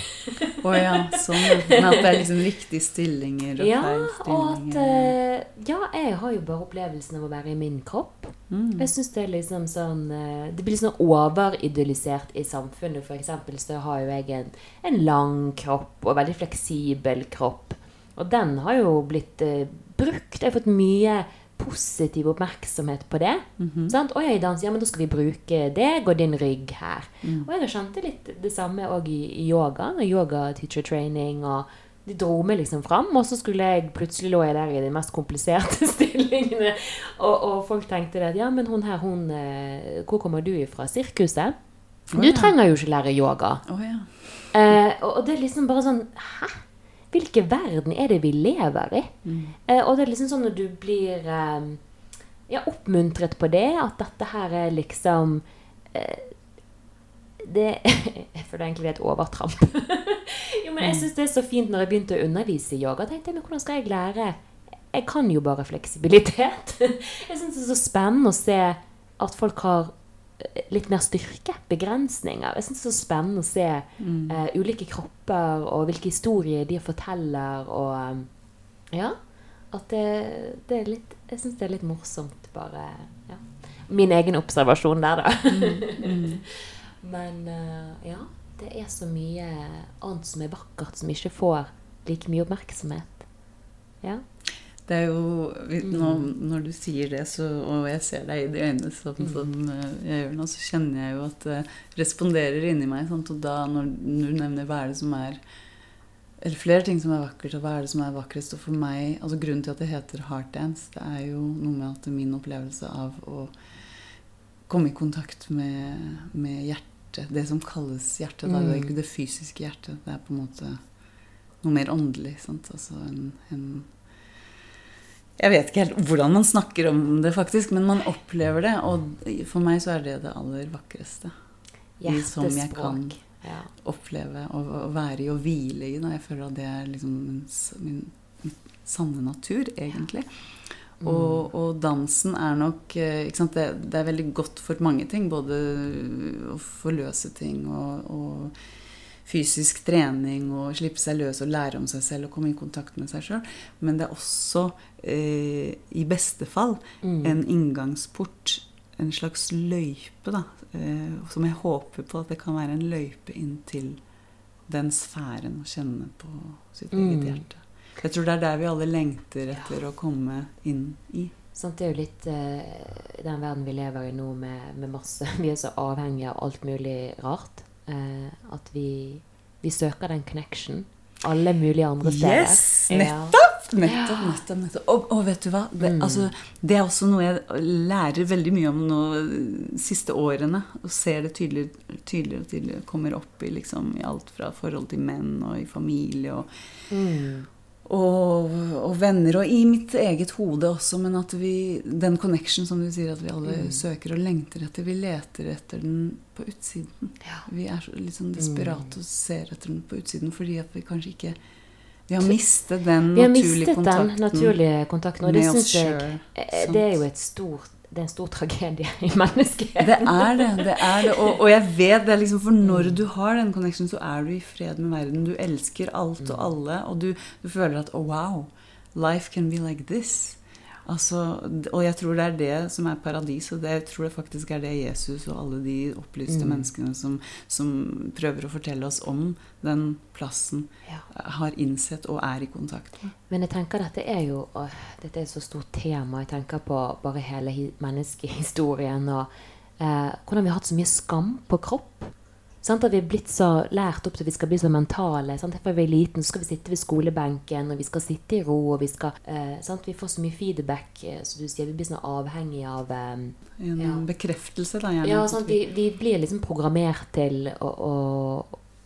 Å ja, sånn. Men at det er liksom riktige stillinger og ja, feil og at eh, Ja, jeg har jo bare opplevelsen av å være i min kropp. Mm. Jeg synes Det er liksom sånn eh, Det blir sånn overidyllisert i samfunnet. For eksempel så har jo jeg en, en lang kropp og veldig fleksibel kropp. Og den har jo blitt eh, brukt. Jeg har fått mye positiv oppmerksomhet på det. Mhm. Sant? Og jeg danser, dans, ja, men da skal vi bruke deg og din rygg her. Mm. Og jeg skjønte skjønt litt det samme òg i, i yoga. og Yoga teacher training. og de dro meg liksom fram, og så skulle jeg plutselig lå jeg der i de mest kompliserte stillingene. Og, og folk tenkte det at ja, men hun her, hun eh, Hvor kommer du ifra? Sirkuset? Du ja. trenger jo ikke lære yoga. Oh, ja. Eh, og det er liksom bare sånn Hæ? Hvilken verden er det vi lever i? Mm. Eh, og det er liksom sånn når du blir eh, ja, oppmuntret på det, at dette her er liksom eh, det, Jeg føler egentlig det er et overtramp. jo, men jeg syns det er så fint når jeg begynte å undervise i yoga. tenkte jeg, men hvordan skal jeg lære? Jeg kan jo bare fleksibilitet. jeg syns det er så spennende å se at folk har litt mer styrke, begrensninger. Jeg syns det er så spennende å se Mm. uh, ulike kropper og hvilke historier de forteller. Og um, ja, at det, det er litt Jeg syns det er litt morsomt, bare. Ja. Min egen observasjon der, da. Mm. Men uh, ja, det er så mye annet som er vakkert, som ikke får like mye oppmerksomhet. Ja. Det er jo Mm. nå, Når du sier det, så, og jeg ser deg i de øynene sånn Mm. som eh, jeg gjør nå, så kjenner jeg jo at det responderer inni meg. Sant? Og da, når du nevner hva er det som er Eller flere ting som er vakkert, og hva er det som er vakrest. Og for meg, altså Grunnen til at det heter Heart Dance, det er jo noe med at min opplevelse av å komme i kontakt med, med hjertet, det som kalles hjertet, da, det er Mm. ikke det fysiske hjertet. Det er på en måte noe mer åndelig. Sant? Altså en, en jeg vet ikke helt hvordan man snakker om det, faktisk, men man opplever det. Og for meg så er det det aller vakreste. Hjertespråk. som jeg kan. Ja. Oppleve og, og være i og hvile i. Da. Jeg føler at det er liksom min, min, sanne natur, egentlig. Mm. Og, og dansen er nok eh, sant? Det, det er veldig godt for mange ting. Både å forløse ting og, og fysisk trening og slippe seg løs og lære om seg selv og komme i kontakt med seg sjøl. Men det er også, eh, i beste fall, Mm. en inngangsport, en slags løype, da. Eh, som jeg håper på at det kan være en løype inn til den sfæren å kjenne på sitt eget Mm. hjerte. Jeg tror det er der vi alle lengter etter å komme inn i. Sånn, det er jo litt eh, den verden vi lever i nå med, med masse Vi er så avhengige av alt mulig rart. Eh, at vi, vi søker den connection alle mulige andre steder. Yes! Ja. Nettopp! Nettopp, nettopp, nettopp. Og, og vet du hva? Det, Mm. altså, det er også noe jeg lærer veldig mye om nå de siste årene. Og ser det tydeligere, tydeligere og tydeligere. Kommer opp i, liksom, i alt fra forhold til menn og i familie og, Mm. Og, og venner. Og i mitt eget hode også. Men at vi Den connection som du sier at vi alle Mm. søker og lengter etter. Vi leter etter den på utsiden. Ja. Vi er litt sånn desperate Mm. og ser etter den på utsiden fordi at vi kanskje ikke Vi har mistet den Vi har naturlige mistet den kontakten naturlige kontakten, og det med oss syns jeg eh, Det er jo et stort det er en stor tragedie i menneskeheten. Det er det. det er det. Og, og jeg vet det, liksom, for når du har den connectionen, så er du i fred med verden. Du elsker alt og alle, og du, du føler at oh, wow, life can be like this. Altså, og jeg tror det er det som er paradis, og det, jeg tror det faktisk er det Jesus og alle de opplyste Mm. menneskene som, som prøver å fortelle oss om den plassen, Ja. har innsett og er i kontakt med. Men jeg tenker dette er jo å, Dette er et så stort tema. Jeg tenker på bare hele menneskehistorien og eh, hvordan vi har hatt så mye skam på kropp. Sant? At vi er blitt så lært opp til vi skal bli så mentale. Sant? er vi liten så skal vi sitte ved skolebenken, og vi skal sitte i ro. og Vi skal, eh? Vi får så mye feedback, så du sier. Vi blir sånn avhengig av eh, En Ja. bekreftelse, da, gjerne. Ja, sant? vi- Vi, vi blir liksom programmert til å, å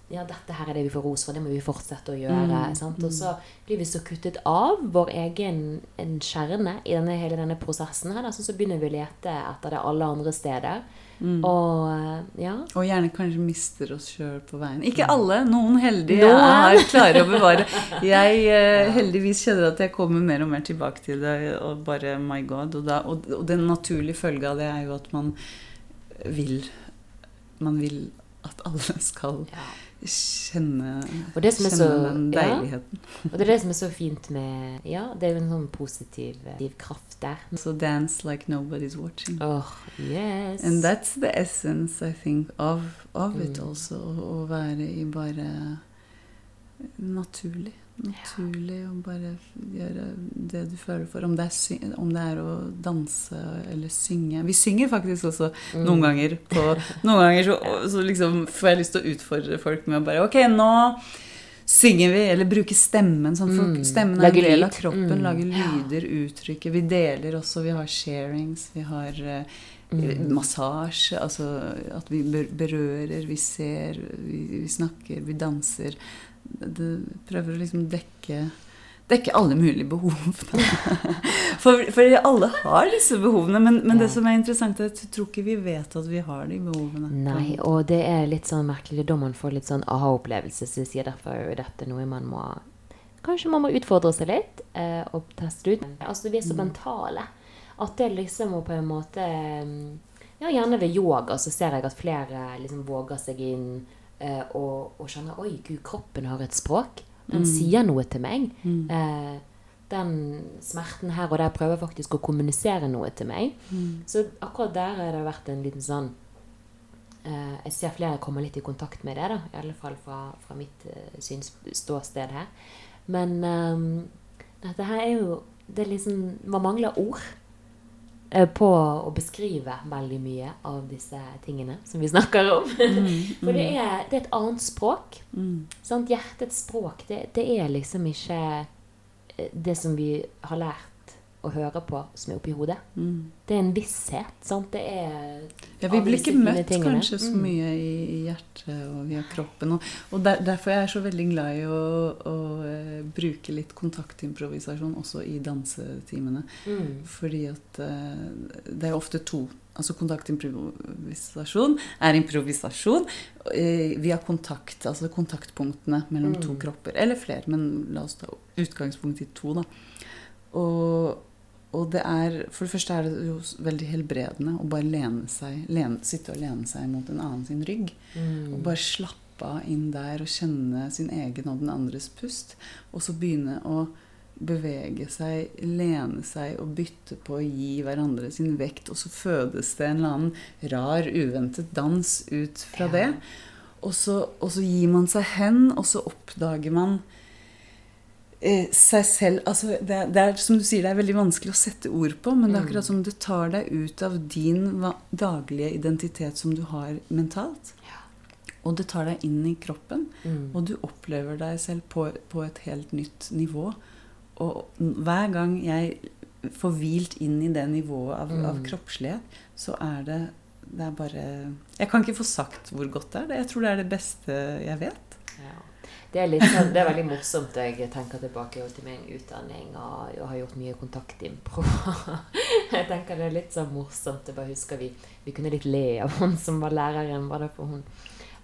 ja, dette her er det vi får ros for, det må vi fortsette å gjøre. Mm, sant? Og så blir vi så kuttet av vår egen en kjerne i denne, hele denne prosessen. her, Så, så begynner vi å lete etter det alle andre steder. Mm. Og, ja. og gjerne kanskje mister oss sjøl på veien. Ikke alle. Noen heldige er klare å bevare. Jeg eh, heldigvis kjenner at jeg kommer mer og mer tilbake til det. Og bare my god. Og, da, og, og den naturlige følge av det er jo at man vil Man vil at alle skal ja kjenne, kjenne så, den deiligheten. Ja. Og det er det som er så fint med Ja, det er jo en sånn positiv kraft der. So dance like nobody's watching. Oh, yes. And that's the essence, I think, of, of mm. it also. Å være i bare naturlig naturlig å bare gjøre det du føler for. Om det, er, om det er, å danse eller synge. Vi synger faktisk også mm. noen ganger. På, noen ganger så, så liksom får jeg lyst til å utfordre folk med å bare Ok, nå synger vi, eller bruker stemmen. Sånn, for mm. Stemmen er en del av kroppen. Mm. Lager lyder, uttrykker. Vi deler også. Vi har sharings. Vi har uh, Mm. massasje, altså at vi berører, vi ser, vi, vi snakker, vi danser det prøver å liksom dekke dekke alle mulige behov. for, for, alle har disse behovene. Men, men ja. det som er interessant, er at jeg tror ikke vi vet at vi har de behovene. Nei, og det er litt sånn merkelig. Da man får litt sånn aha-opplevelse. Så jeg sier derfor er dette noe man må Kanskje man må utfordre seg litt eh, og teste ut. Altså Vi er så mm. mentale at det liksom må på en måte Ja, gjerne ved yoga så ser jeg at flere liksom våger seg inn eh, og, og, skjønner Oi, gud, kroppen har et språk. Den mm. sier noe til meg. Mm. Eh, den smerten her og der prøver faktisk å kommunisere noe til meg. Mm. Så akkurat der har det vært en liten sånn eh, Jeg ser flere kommer litt i kontakt med det, da. I alle fall fra, fra mitt uh, ståsted her. Men um, dette her er jo Det er liksom Man mangler ord. Eh, på å beskrive veldig mye av disse tingene som vi snakker om. Mm, mm. For det er, det er, et annet språk. Mm. Hjertets språk, det, det, er liksom ikke eh, det som vi har lært å høre på som er oppi hodet. Mm. Det er en visshet. sant? Det er Ja, vi blir ikke møtt tingene. kanskje så mm. mye i, i, hjertet og via kroppen. Og, og der, derfor er jeg så veldig glad i å, å uh, bruke litt kontaktimprovisasjon også i dansetimene. Mm. Fordi at uh, det er ofte to. Altså kontaktimprovisasjon er improvisasjon uh, via kontakt. Altså kontaktpunktene mellom to mm. kropper. Eller flere, men la oss ta utgangspunkt i to, da. Og og det er, for det første er det jo veldig helbredende å bare lene seg, lene, sitte og lene seg mot en annen sin rygg. Mm. Og bare slappe av inn der og kjenne sin egen og den andres pust. Og så begynne å bevege seg, lene seg og bytte på å gi hverandre sin vekt. Og så fødes det en eller annen rar, uventet dans ut fra ja. det. Og så, og så gir man seg hen, og så oppdager man seg selv altså det, det, er som du sier, det er veldig vanskelig å sette ord på, men det er akkurat mm. som det tar deg ut av din daglige identitet som du har mentalt. Og det tar deg inn i kroppen, mm. og du opplever deg selv på, på, et helt nytt nivå. Og hver gang jeg får hvilt inn i det nivået av, mm. av kroppslighet, så er det det er bare Jeg kan ikke få sagt hvor godt det er. Jeg tror det er det beste jeg vet. Det er, sånn, det er, veldig morsomt. Jeg tenker tilbake til min utdanning og, og har gjort mye kontaktimpro. jeg tenker det er litt sånn morsomt. Jeg bare husker vi, vi kunne litt le av hun som var læreren. Bare for hun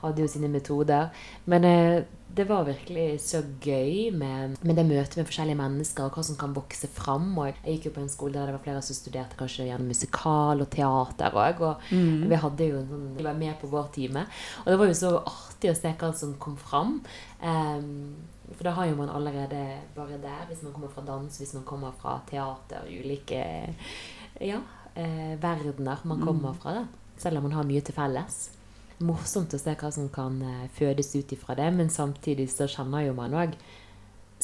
hadde jo sine metoder. Men eh, det var virkelig så gøy med, med, det møtet med forskjellige mennesker, og hva som kan vokse fram. Og jeg gikk jo på en skole der det var flere som studerte kanskje gjennom musikal og teater òg. Og mm. vi hadde jo sånn, vi var med på vår time. Og det var jo så artig å se hva som kom fram. Um, for da har jo man allerede bare der, hvis man kommer fra dans, hvis man kommer fra teater, ulike ja, eh, verdener man kommer mm. fra. da. Selv om man har mye til felles morsomt å se hva som kan eh, fødes ut ifra det, men samtidig så kjenner jo man òg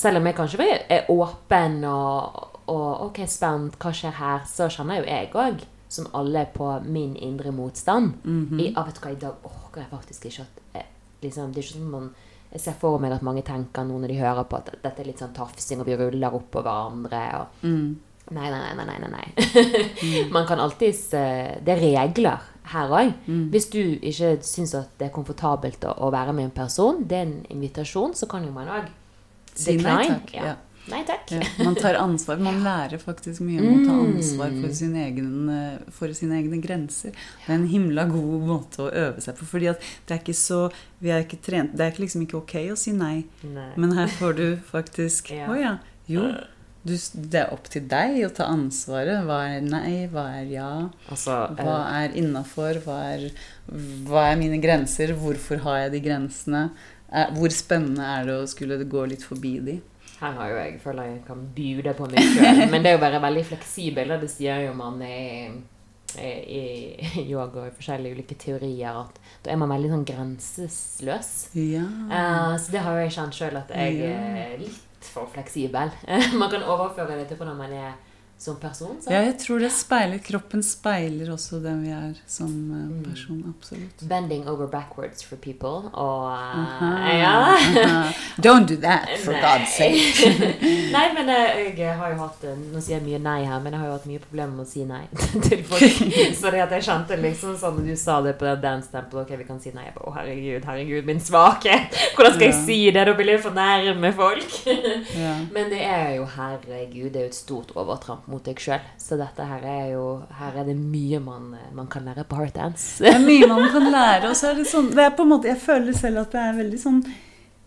Selv om jeg kanskje er åpen og, og ok, spent, hva skjer her, så kjenner jo jeg òg, som alle, på min indre motstand. Mm -hmm. I, ah, vet du hva, I dag orker jeg faktisk ikke at jeg, liksom, Det er ikke sånn man jeg ser for meg at mange tenker nå når de hører på at dette er litt sånn tafsing, og vi ruller oppå hverandre. Og, mm. Nei, nei, nei. nei, nei, nei. Man kan alltids eh, Det er regler her òg. Mm. Hvis du ikke syns at det er komfortabelt å, å være med en person, det er en invitasjon, så kan jo man òg Si nei takk. Ja. Ja. Nei takk. Ja, man tar ansvar. Man lærer faktisk mye om å ta Mm. ansvar for, sin egen, eh, for sine egne grenser. Det er en himla god måte å øve seg på. fordi det er ikke så Vi er ikke trent Det er liksom ikke ok å si nei. Nei. Men her får du faktisk Ja. oh ja. Jo. Du, det er opp til deg å ta ansvaret. Hva er nei? Hva er ja? Altså, eh, Hva er innafor? Hva, hva er mine grenser? Hvorfor har jeg de grensene? Er- Hvor spennende er det å skulle gå litt forbi de? Her har jo jeg føler jeg kan bude på meg sjøl. Men det jo bare veldig fleksibel. Det sier jo man i, i, i yoga og i forskjellige ulike teorier at da er man veldig sånn grenseløs. Ja. Eh, så det har jo jeg kjent sjøl at jeg Ja. er litt for fleksibel. man kan overføre det til hvordan man er som person. sant? Ja, jeg tror det speiler Kroppen speiler også den vi er som eh, person. Absolutt. Bending over backwards for people. Og uh, ja. Don't do that, for Nei. God's sake. nei, men eh, jeg har jo hatt Nå sier jeg mye nei her, men jeg har jo hatt mye problemer med å si nei til folk. Så det at jeg kjente liksom sånn du sa det på den dance temple Ok, vi kan si nei. Jeg bare, Å, herregud, herregud, min svakhet. Hvordan skal jeg si det? Da blir jeg for nærme folk. Ja. Men det er jo, herregud, det er jo et stort overtramp mot deg sjøl. Så dette her er jo Her er det mye man, man kan lære på heartdance. Det er mye man kan lære. Og så er det sånn det er på en måte, Jeg føler selv at det er veldig sånn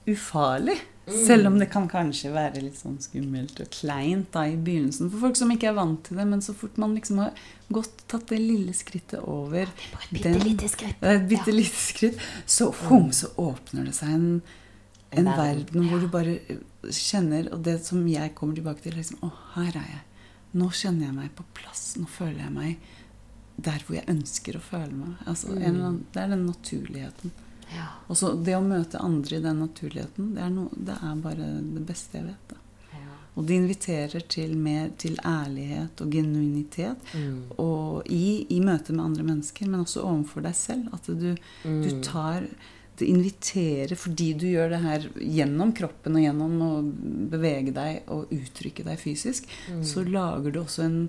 ufarlig. Selv om det kan kanskje være litt sånn skummelt og kleint da i begynnelsen for folk som ikke er vant til det. Men så fort man liksom har gått, tatt det lille skrittet over Bare et bitte lite skritt. Lite skritt. Så, hum, så åpner det seg en, En en verden, verden hvor ja. du bare kjenner Og det som jeg kommer tilbake til, liksom Å, her er jeg. Nå kjenner jeg meg på plass. Nå føler jeg meg der hvor jeg ønsker å føle meg. Altså, annen, det er den naturligheten. Ja. Og så det å møte andre i den naturligheten, det er, no, det er bare det beste jeg vet. Ja. Og det inviterer til mer til ærlighet og genuinitet Mm. og i, i møte med andre mennesker, men også overfor deg selv. At du, du Mm. tar Det inviterer fordi du gjør det her gjennom kroppen og gjennom å bevege deg og uttrykke deg fysisk, Mm. så lager du også en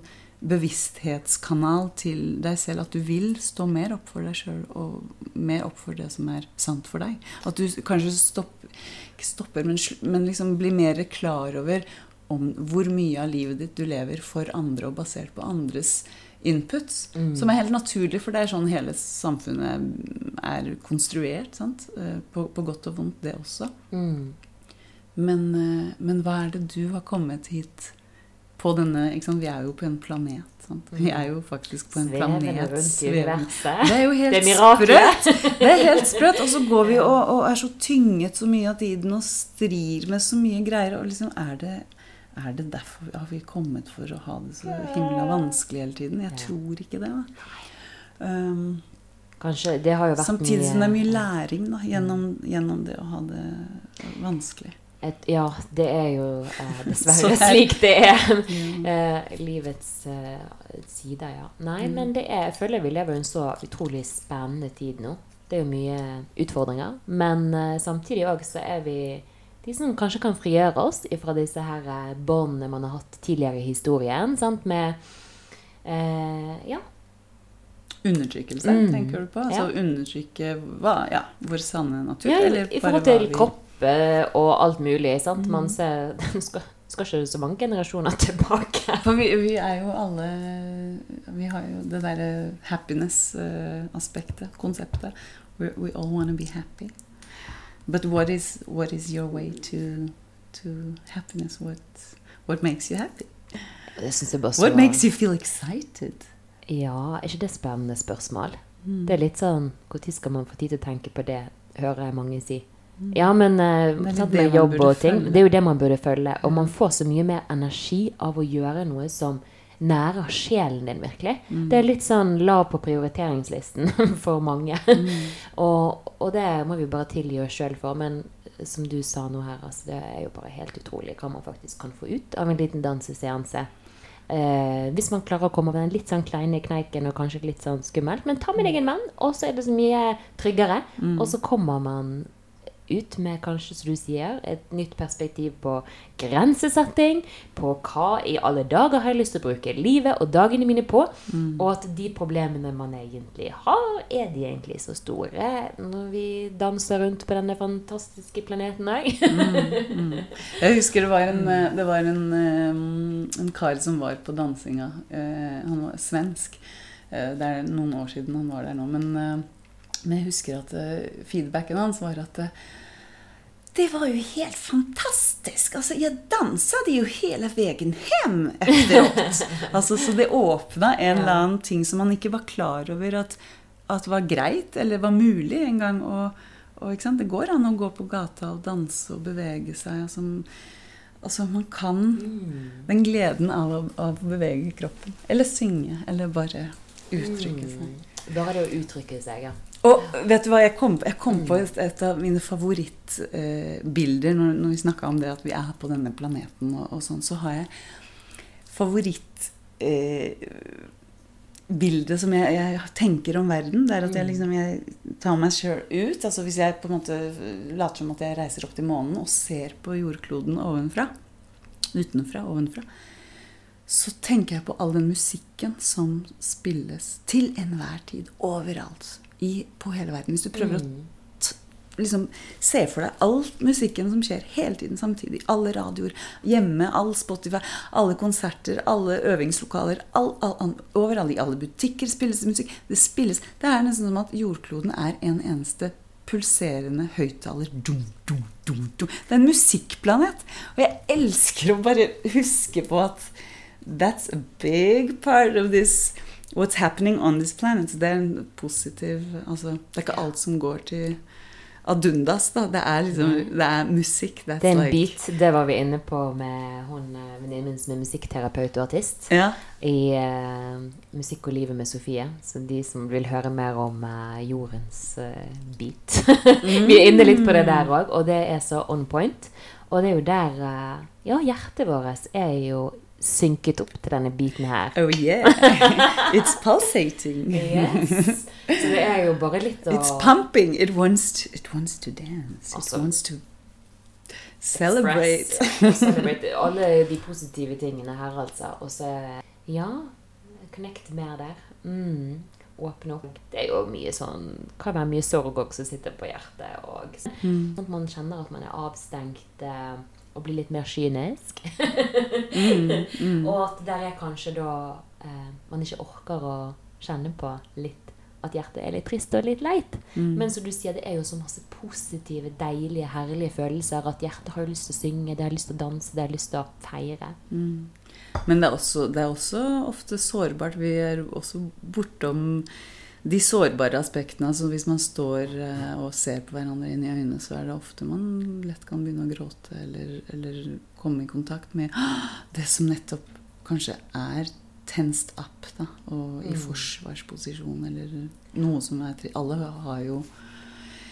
bevissthetskanal til deg selv. At du vil stå mer opp for deg sjøl og mer opp for det som er sant for deg. At du kanskje stopper, ikke stopper, men, men liksom blir mer klar over om hvor mye av livet ditt du lever for andre og basert på andres inputs. Mm. Som er helt naturlig, for det er sånn hele samfunnet er konstruert. Sant? Eh, På, på godt og vondt, det også. Mm. Men, eh, men hva er det du har kommet hit på denne sant? Vi er jo på en planet. Sant? Vi er jo faktisk på en Sveven planet. svevende. Det er jo helt Det er sprøtt. Det er helt sprøtt. Og så går vi og, og er så tynget så mye av tiden og strir med så mye greier. Og liksom er det, er det derfor har vi kommet for å ha det så himla vanskelig hele tiden? Jeg tror ikke det. Um, Kanskje Det har jo vært samtidig som det er mye læring da, gjennom, gjennom det å ha det vanskelig. et, Ja, det er jo eh, dessverre er- slik det er. Mm. Eh, livets eh, sider, ja. Nei, Mm. men det er, jeg føler vi lever i en så utrolig spennende tid nå. Det er jo mye utfordringer. Men eh, samtidig òg så er vi de som kanskje kan frigjøre oss fra disse her eh, båndene man har hatt tidligere i historien. Sant? Med eh, Ja. Undertrykkelse, Mm. tenker du på? Altså undertrykke hva, ja, vår sanne natur? ja eller I forhold til vi- kropp eh, og alt mulig. Sant? Man Mm. ser skal, skal ikke så mange generasjoner tilbake. For vi, vi er jo alle Vi har jo det derre happiness-aspektet, konseptet. We, we all want to be happy. But what is, what is your way to, to happiness? What, what makes you happy? Det synes jeg bare så What makes you feel excited? Ja, er ikke det spennende spørsmål? Mm. Det er litt sånn Når skal man få tid til å tenke på det, hører jeg mange si. Ja, men eh. Det er sant, med jobb og ting, følge. det er jo det man burde følge. Og man får så mye mer energi av å gjøre noe som nærer sjelen din, virkelig. Mm. Det er litt sånn lav på prioriteringslisten for mange. Mm. og, og det må vi bare tilgi oss sjøl for. Men som du sa nå her, altså, det er jo bare helt utrolig hva man faktisk kan få ut av en liten danseseanse. Eh, hvis man klarer å komme over den litt sånn kleine kneiken og kanskje litt sånn skummelt. Men ta med deg en venn, og så er det så mye tryggere. Mm. Og så kommer man ut med kanskje, som du sier, et nytt perspektiv på grensesetting, på hva i alle dager har jeg lyst til å bruke livet og dagene mine på, Mm. og at de problemene man egentlig har, er de egentlig så store når vi danser rundt på denne fantastiske planeten òg? Jeg husker det var en, eh, det var en, eh, en kar som var på dansinga. Eh, Han var svensk. Det er noen år siden han var der nå. Men, men jeg husker at uh, feedbacken hans var at uh, det var jo helt fantastisk! Altså, jeg dansa det jo hele veien hjem efteråt. altså, så det åpna en eller annen ting som man ikke var klar over at, at var greit, eller var mulig en gang. Og, og? Det går an å gå på gata og danse og bevege seg. Altså, altså man kan den gleden av, å- av å bevege kroppen. Eller synge. Eller bare uttrykke seg. Bare det å uttrykke seg, ja. Og vet du hva, jeg kom, jeg kom på et, et av mine favorittbilder når, når vi snakka om det at vi er på denne planeten og, og sånn, så har jeg favorittbildet eh, som jeg, jeg tenker om verden. Det er at jeg liksom jeg tar meg sjøl ut. altså Hvis jeg på en måte later som at jeg reiser opp til månen og ser på jordkloden ovenfra, utenfra, ovenfra, så tenker jeg på all den musikken som spilles til enhver tid, overalt, i, på hele verden. Hvis du prøver å t liksom se for deg all musikken som skjer hele tiden samtidig. Alle radioer, hjemme, all Spotify, alle konserter, alle øvingslokaler. All, all, all, overalt i alle butikker spilles musikk. Det spilles Det er nesten som at jordkloden er en eneste pulserende høyttaler. Det er en musikkplanet. Og jeg elsker å bare huske på at That's a big part of this What's happening on this planet. Så det er en positiv altså, Det er ikke alt som går til adundas, da. Det er liksom Det er musikk. That's Det er en like, beat. Det var vi inne på med hun eh, venninnen min som er musikkterapeut og artist. Ja. I uh, Musikk og livet med Sofie. Så de som vil høre mer om uh, jordens uh, beat Vi er inne litt på det der òg, og det er så on point. Og det er jo der Ja, hjertet vårt er jo synket opp til denne biten her. Oh yeah. It's pulsating. Yes. Så det er jo bare litt å It's pumping. It wants to, it wants to dance. It Altså, wants to celebrate. Celebrate alle de positive tingene her, altså. Og så Ja, connect mer der. Mm. Åpne opp. Det er jo mye sånn Kan være mye sorg også som sitter på hjertet. Og sånn at man kjenner at man er avstengt eh, og bli litt mer kynisk. Og at der er kanskje da eh, man ikke orker å kjenne på litt at hjertet er litt trist og litt leit. Men som du sier, det er jo så masse positive, deilige, herlige følelser at hjertet har lyst til å synge, det har lyst til å danse, det har lyst til å feire. Men det er, også, det er også ofte sårbart. Vi er også bortom de sårbare aspektene. Altså hvis man står eh, og ser på hverandre inn i øynene, så er det ofte man lett kan begynne å gråte eller, eller komme i kontakt med det som nettopp kanskje er tensed up, da, og i forsvarsposisjon, eller noe som er Alle har jo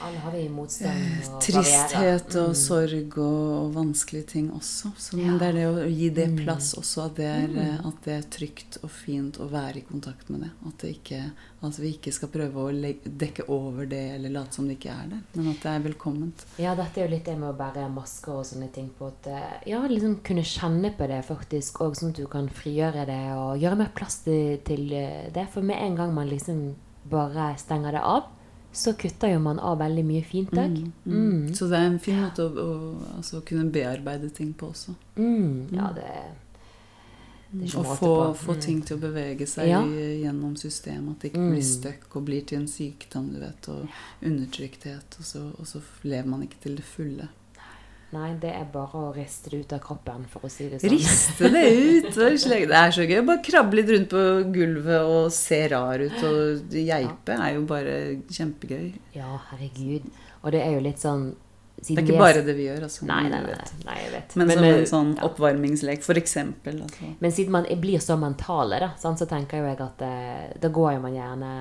Alle har vi motstand og tristhet og sorg og, og vanskelige ting også. Så Ja. det er det å gi det Mm. plass også, at det, er, eh, at det er trygt og fint å være i kontakt med det. At, det ikke, at vi ikke skal prøve å legge, dekke over det eller late som det ikke er der, men at det er velkomment. Ja, dette er jo litt det med å bære masker og sånne ting på at eh, Ja, liksom kunne kjenne på det faktisk, og sånn at du kan frigjøre det og gjøre mer plass til, til eh, det. For med en gang man liksom bare stenger det av, så kutter jo man av veldig mye fint òg. Mm. Så det er en fin måte å, å altså, kunne bearbeide ting på også. Mm. Ja, det, det måte få, få Mm. ting til å bevege seg Ja. gjennom systemet. At det ikke Mm. blir stuck og blir til en sykdom du vet, og undertrykthet. Og så, og så lever man ikke til det fulle. Nei, det er bare å riste det ut av kroppen, for å si det sånn. Riste det ut! Det er så gøy. Bare krabbe litt rundt på gulvet og se rar ut. Og geipe er jo bare kjempegøy. Ja, herregud. Og det er jo litt sånn Det er ikke bare det vi gjør, altså. Nei, nei, nei, vet. Men, som en sånn ja. oppvarmingslek, eksempel. Altså. Men siden man blir så mentale, da, så tenker jeg at eh, da går jo man gjerne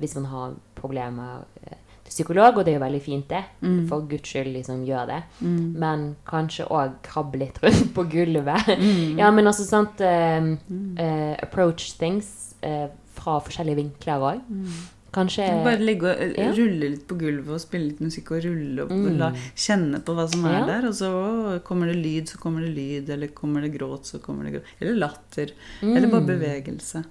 Hvis man har problemer eh, psykolog, og det er jo veldig fint, det. Mm. For guds skyld, liksom, gjør det. Men kanskje òg krabbe litt rundt på gulvet. Mm. Ja, men altså sant uh, uh, Approach things uh, fra forskjellige vinkler òg. Kanskje Bare ligge og ja. rulle litt på gulvet og spille litt musikk og rulle og mm. la, kjenne på hva som er ja. der. Og så å, kommer det lyd, så kommer det lyd. Eller kommer det gråt, så kommer det gråt. Eller latter. Mm. Eller bare bevegelse.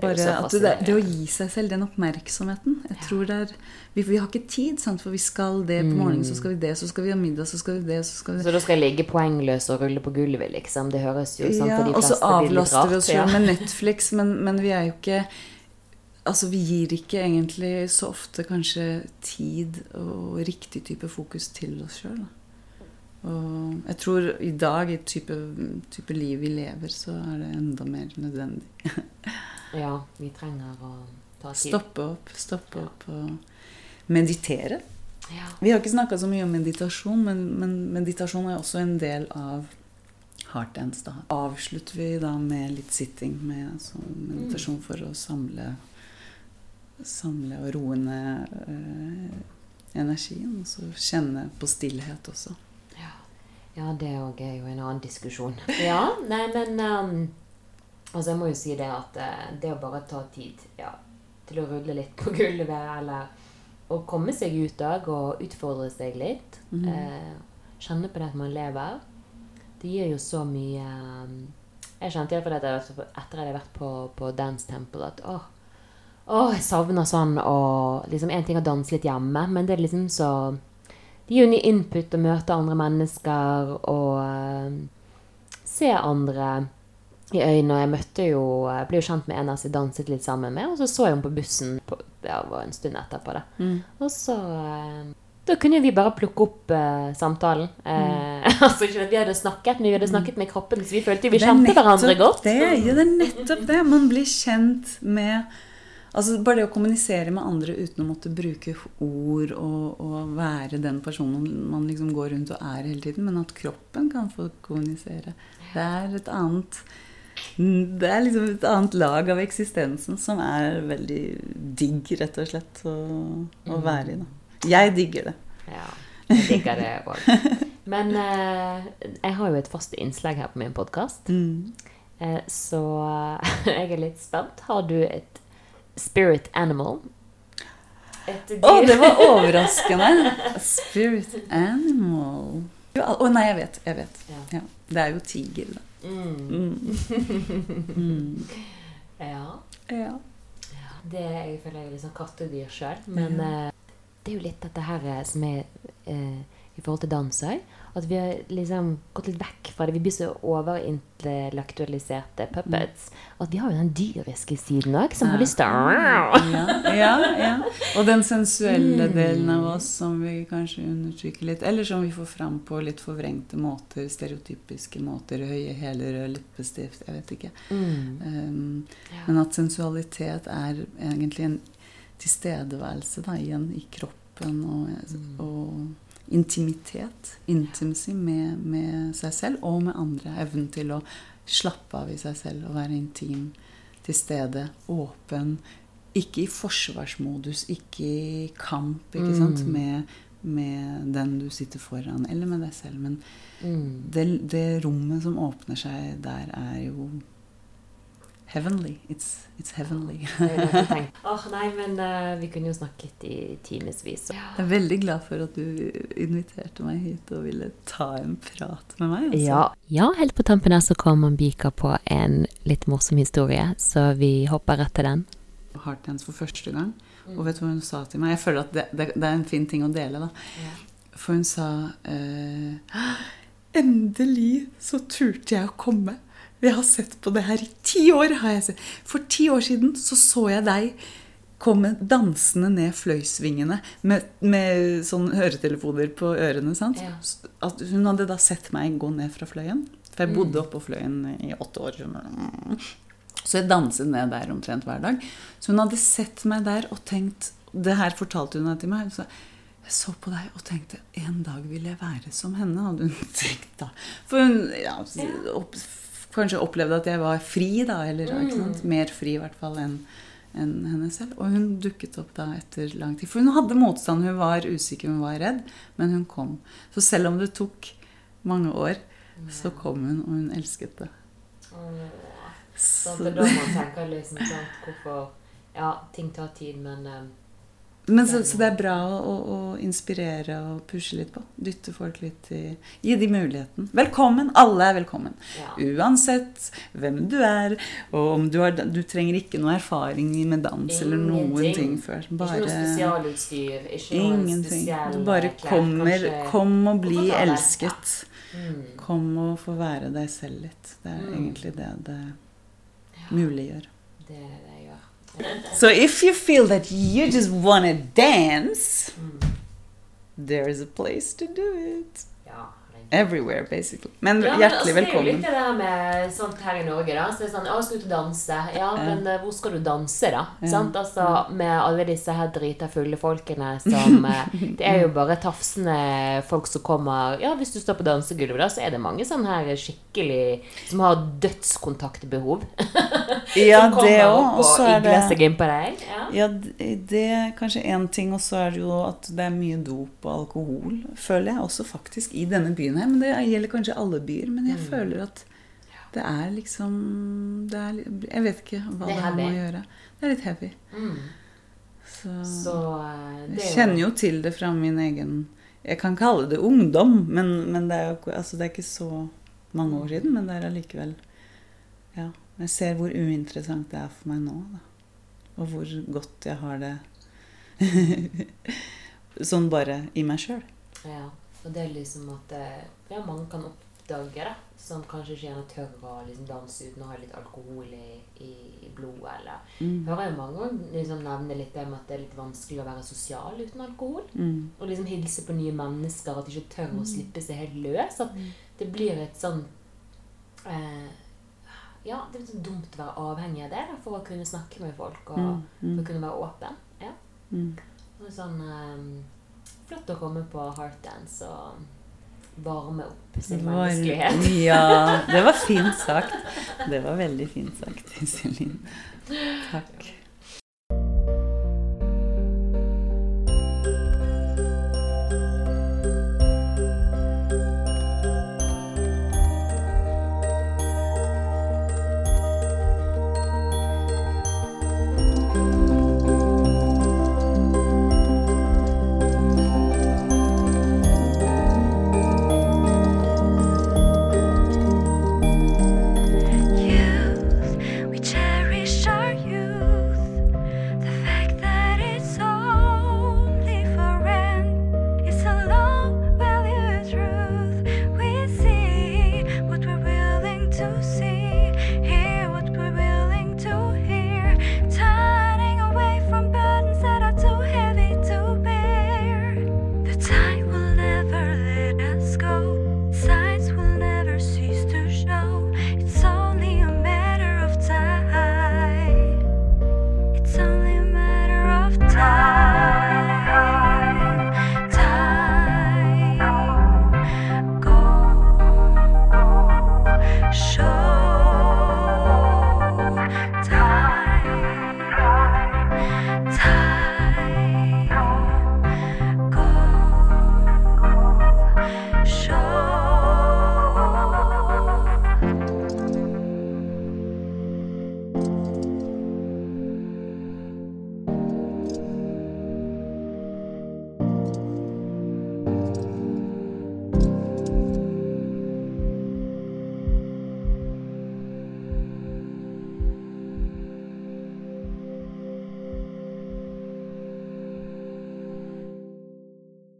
Bare, det, det, det, å gi seg selv den oppmerksomheten Jeg ja. tror det er vi, vi, har ikke tid, sant? for vi skal det på morgenen, så skal vi det, så skal vi ha middag, så skal vi det Så, skal vi... så da skal jeg ligge poengløs og rulle på gulvet, liksom? Det høres jo sånn ja, for de fleste Og så avlaster vi oss selv med Netflix, men, men, vi er jo ikke Altså, vi gir ikke egentlig så ofte kanskje tid og riktig type fokus til oss sjøl. Og jeg tror i dag, i type, type liv vi lever, så er det enda mer nødvendig. Ja, vi trenger å ta tid. Stoppe opp, stoppe opp og meditere. Ja. Vi har ikke snakka så mye om meditasjon, men, men, meditasjon er også en del av heart dance. Da avslutter vi da med litt sitting, med altså, meditasjon mm. for å samle, samle og roe ned eh, energien. Og så kjenne på stillhet også. Ja, ja det òg er jo en annen diskusjon. Ja, nei, men um Altså jeg må jo si det at eh, det å bare ta tid ja, til å rulle litt på gulvet, eller å komme seg ut òg og utfordre seg litt, mm. eh, kjenne på det at man lever, det gir jo så mye eh, Jeg kjente iallfall etter at jeg hadde vært på, på Dance Temple, at åh, åh, jeg savner sånn å liksom En ting å danse litt hjemme, men det er liksom så Det gir jo ny input å møte andre mennesker og uh, se andre i øynene. Og jeg møtte jo, jeg ble jo kjent med en av jeg danset litt sammen med, og så så jeg henne på bussen på, ja, en stund etterpå. Da. Mm. Og så eh, Da kunne vi bare plukke opp uh, samtalen. Mm. Eh, altså ikke at vi hadde snakket, men vi hadde snakket med kroppen, så vi følte vi kjente hverandre godt. Det, ja, det er nettopp det. Man blir kjent med Altså Bare det å kommunisere med andre uten å måtte bruke ord og, og, være den personen man liksom går rundt og er hele tiden, men at kroppen kan få kommunisere. Det er et annet det er liksom et annet lag av eksistensen som er veldig digg, rett og slett, å, å mm. være i. Da. Jeg digger det. Ja, jeg digger det òg. Men eh, jeg har jo et fast innslag her på min podkast. Mm. Eh, så jeg er litt spent. Har du et spirit animal? Å, oh, det var overraskende! spirit animal Å oh, nei, jeg vet. Jeg vet. Ja. Ja. Det er jo tiger, da. Mm. Mm. ja. ja. Det jeg føler jeg er litt sånn kattedyr sjøl. Men uh, det er jo litt dette her eh, som er uh, i forhold til dans òg. At vi har liksom gått litt vekk fra det. Vi blir så overintellektualiserte puppets. At vi har jo den dyriske siden òg, som ja. har lyst til ja, ja, ja. Og den sensuelle mm. delen av oss som vi kanskje undertrykker litt. Eller som vi får fram på litt forvrengte måter. Stereotypiske måter. Høye hæler, rød leppestift. Jeg vet ikke. Mm. Um, men at sensualitet er egentlig en tilstedeværelse da, igjen i kroppen og, mm. og intimitet, intimacy, med, med, seg selv og med andre. Evnen til å slappe av i seg selv og være intim, til stede, åpen. Ikke i forsvarsmodus, ikke i kamp ikke sant, mm. med, med, den du sitter foran, eller med deg selv. Men mm. det, det rommet som åpner seg der, er jo Heavenly. It's, it's heavenly. oh, nei, men uh, vi kunne jo snakket i timevis. Jeg er veldig glad for at du inviterte meg hit og ville ta en prat med meg. Altså. Ja. ja, helt på tampen her så kom Ambika på en litt morsom historie, så vi hopper rett til den. Heartdance for første gang. Mm. Og vet du hva hun sa til meg? Jeg føler at det, det, det er en fin ting å dele, da. Ja. For hun sa uh, Endelig så turte jeg å komme. Vi har sett på det her i ti år. har jeg sett. For ti år siden så, så jeg deg komme dansende ned fløysvingene med, med sånne høretelefoner på ørene. sant? Ja. At hun hadde da sett meg gå ned fra Fløyen. For jeg bodde mm. oppå Fløyen i åtte år. Så jeg danset ned der omtrent hver dag. Så hun hadde sett meg der og tenkt Det her fortalte hun til meg. Så jeg så på deg og tenkte en dag vil jeg være som henne. hadde hun tenkt da. For hun ja, opp, kanskje opplevde at jeg var fri, da. Eller mm. mer fri, i hvert fall, enn en henne selv. Og hun dukket opp da etter lang tid. For hun hadde motstand. Hun var usikker, hun var redd. Men hun kom. Så selv om det tok mange år, så kom hun, og hun elsket det. Så det er da man tenker liksom sånn Hvorfor Ja, ting tar tid, men eh, Men så, så det er bra å, å, inspirere og pushe litt på. Dytte folk litt i Gi de muligheten. Velkommen! Alle er velkommen. ja. Uansett hvem du er. Og om du, har, du trenger ikke noe erfaring med dans eller noen ting før. Ikke noe spesialutstyr, ikke noe Ingenting. Du bare kommer, kom og bli elsket. Mm. Kom og få være deg selv litt. Det er Mm. egentlig det det muliggjør. Det er det det gjør. So if you feel that you just wanna dance, Mm. there's a place to do it. Herregud. Everywhere, basically. Men Ja, men hjertelig velkommen Det er jo litt det der med sånt her i Norge. da, så det er sånn, å, skal ut og danse. Ja, men eh, hvor skal du danse, da? Ja. Sant? Altså, Med alle disse her drita fulle folkene som eh, Det er jo bare tafsende folk som kommer Ja, hvis du står på dansegulvet, da, så er det mange sånne her skikkelig Som har dødskontaktbehov. Ja, det òg. Og så er det seg inn på deg. Ja. Ja, det det er kanskje én ting, og så er det jo at det er mye dop og alkohol, føler jeg også faktisk i denne byen her. Men det gjelder kanskje alle byer. Men jeg Mm. føler at det er liksom det er, Jeg vet ikke hva Det det, har med å gjøre. Det er litt heavy. Mm. Så, Så eh, det jeg er kjenner jo til det fra min egen Jeg kan kalle det ungdom, men, men det, er jo, altså det er ikke så mange år siden. Men det er allikevel Ja. Jeg ser hvor uinteressant det er for meg nå. Da. Og hvor godt jeg har det sånn bare i meg sjøl. Ja, og det er liksom at eh, ja, mange kan oppdage det, som kanskje ikke gjerne tør å liksom danse uten å ha litt alkohol i, i, i blodet. Eller Mm. hører jo mange liksom nevne litt det med at det er litt vanskelig å være sosial uten alkohol. Mm. Og liksom hilse på nye mennesker, at de ikke tør å slippe seg helt løs. At det blir et sånn eh, Ja, det er litt sånn dumt å være avhengig av det da, for å kunne snakke med folk og Mm. for å Mm. kunne være åpen. Ja. Mm. Og sånn eh, Flott å komme på Heartdance og varme opp sin Var- menneskelighet. Ja, det var fint sagt. Det var veldig fint sagt, Iselin. Takk.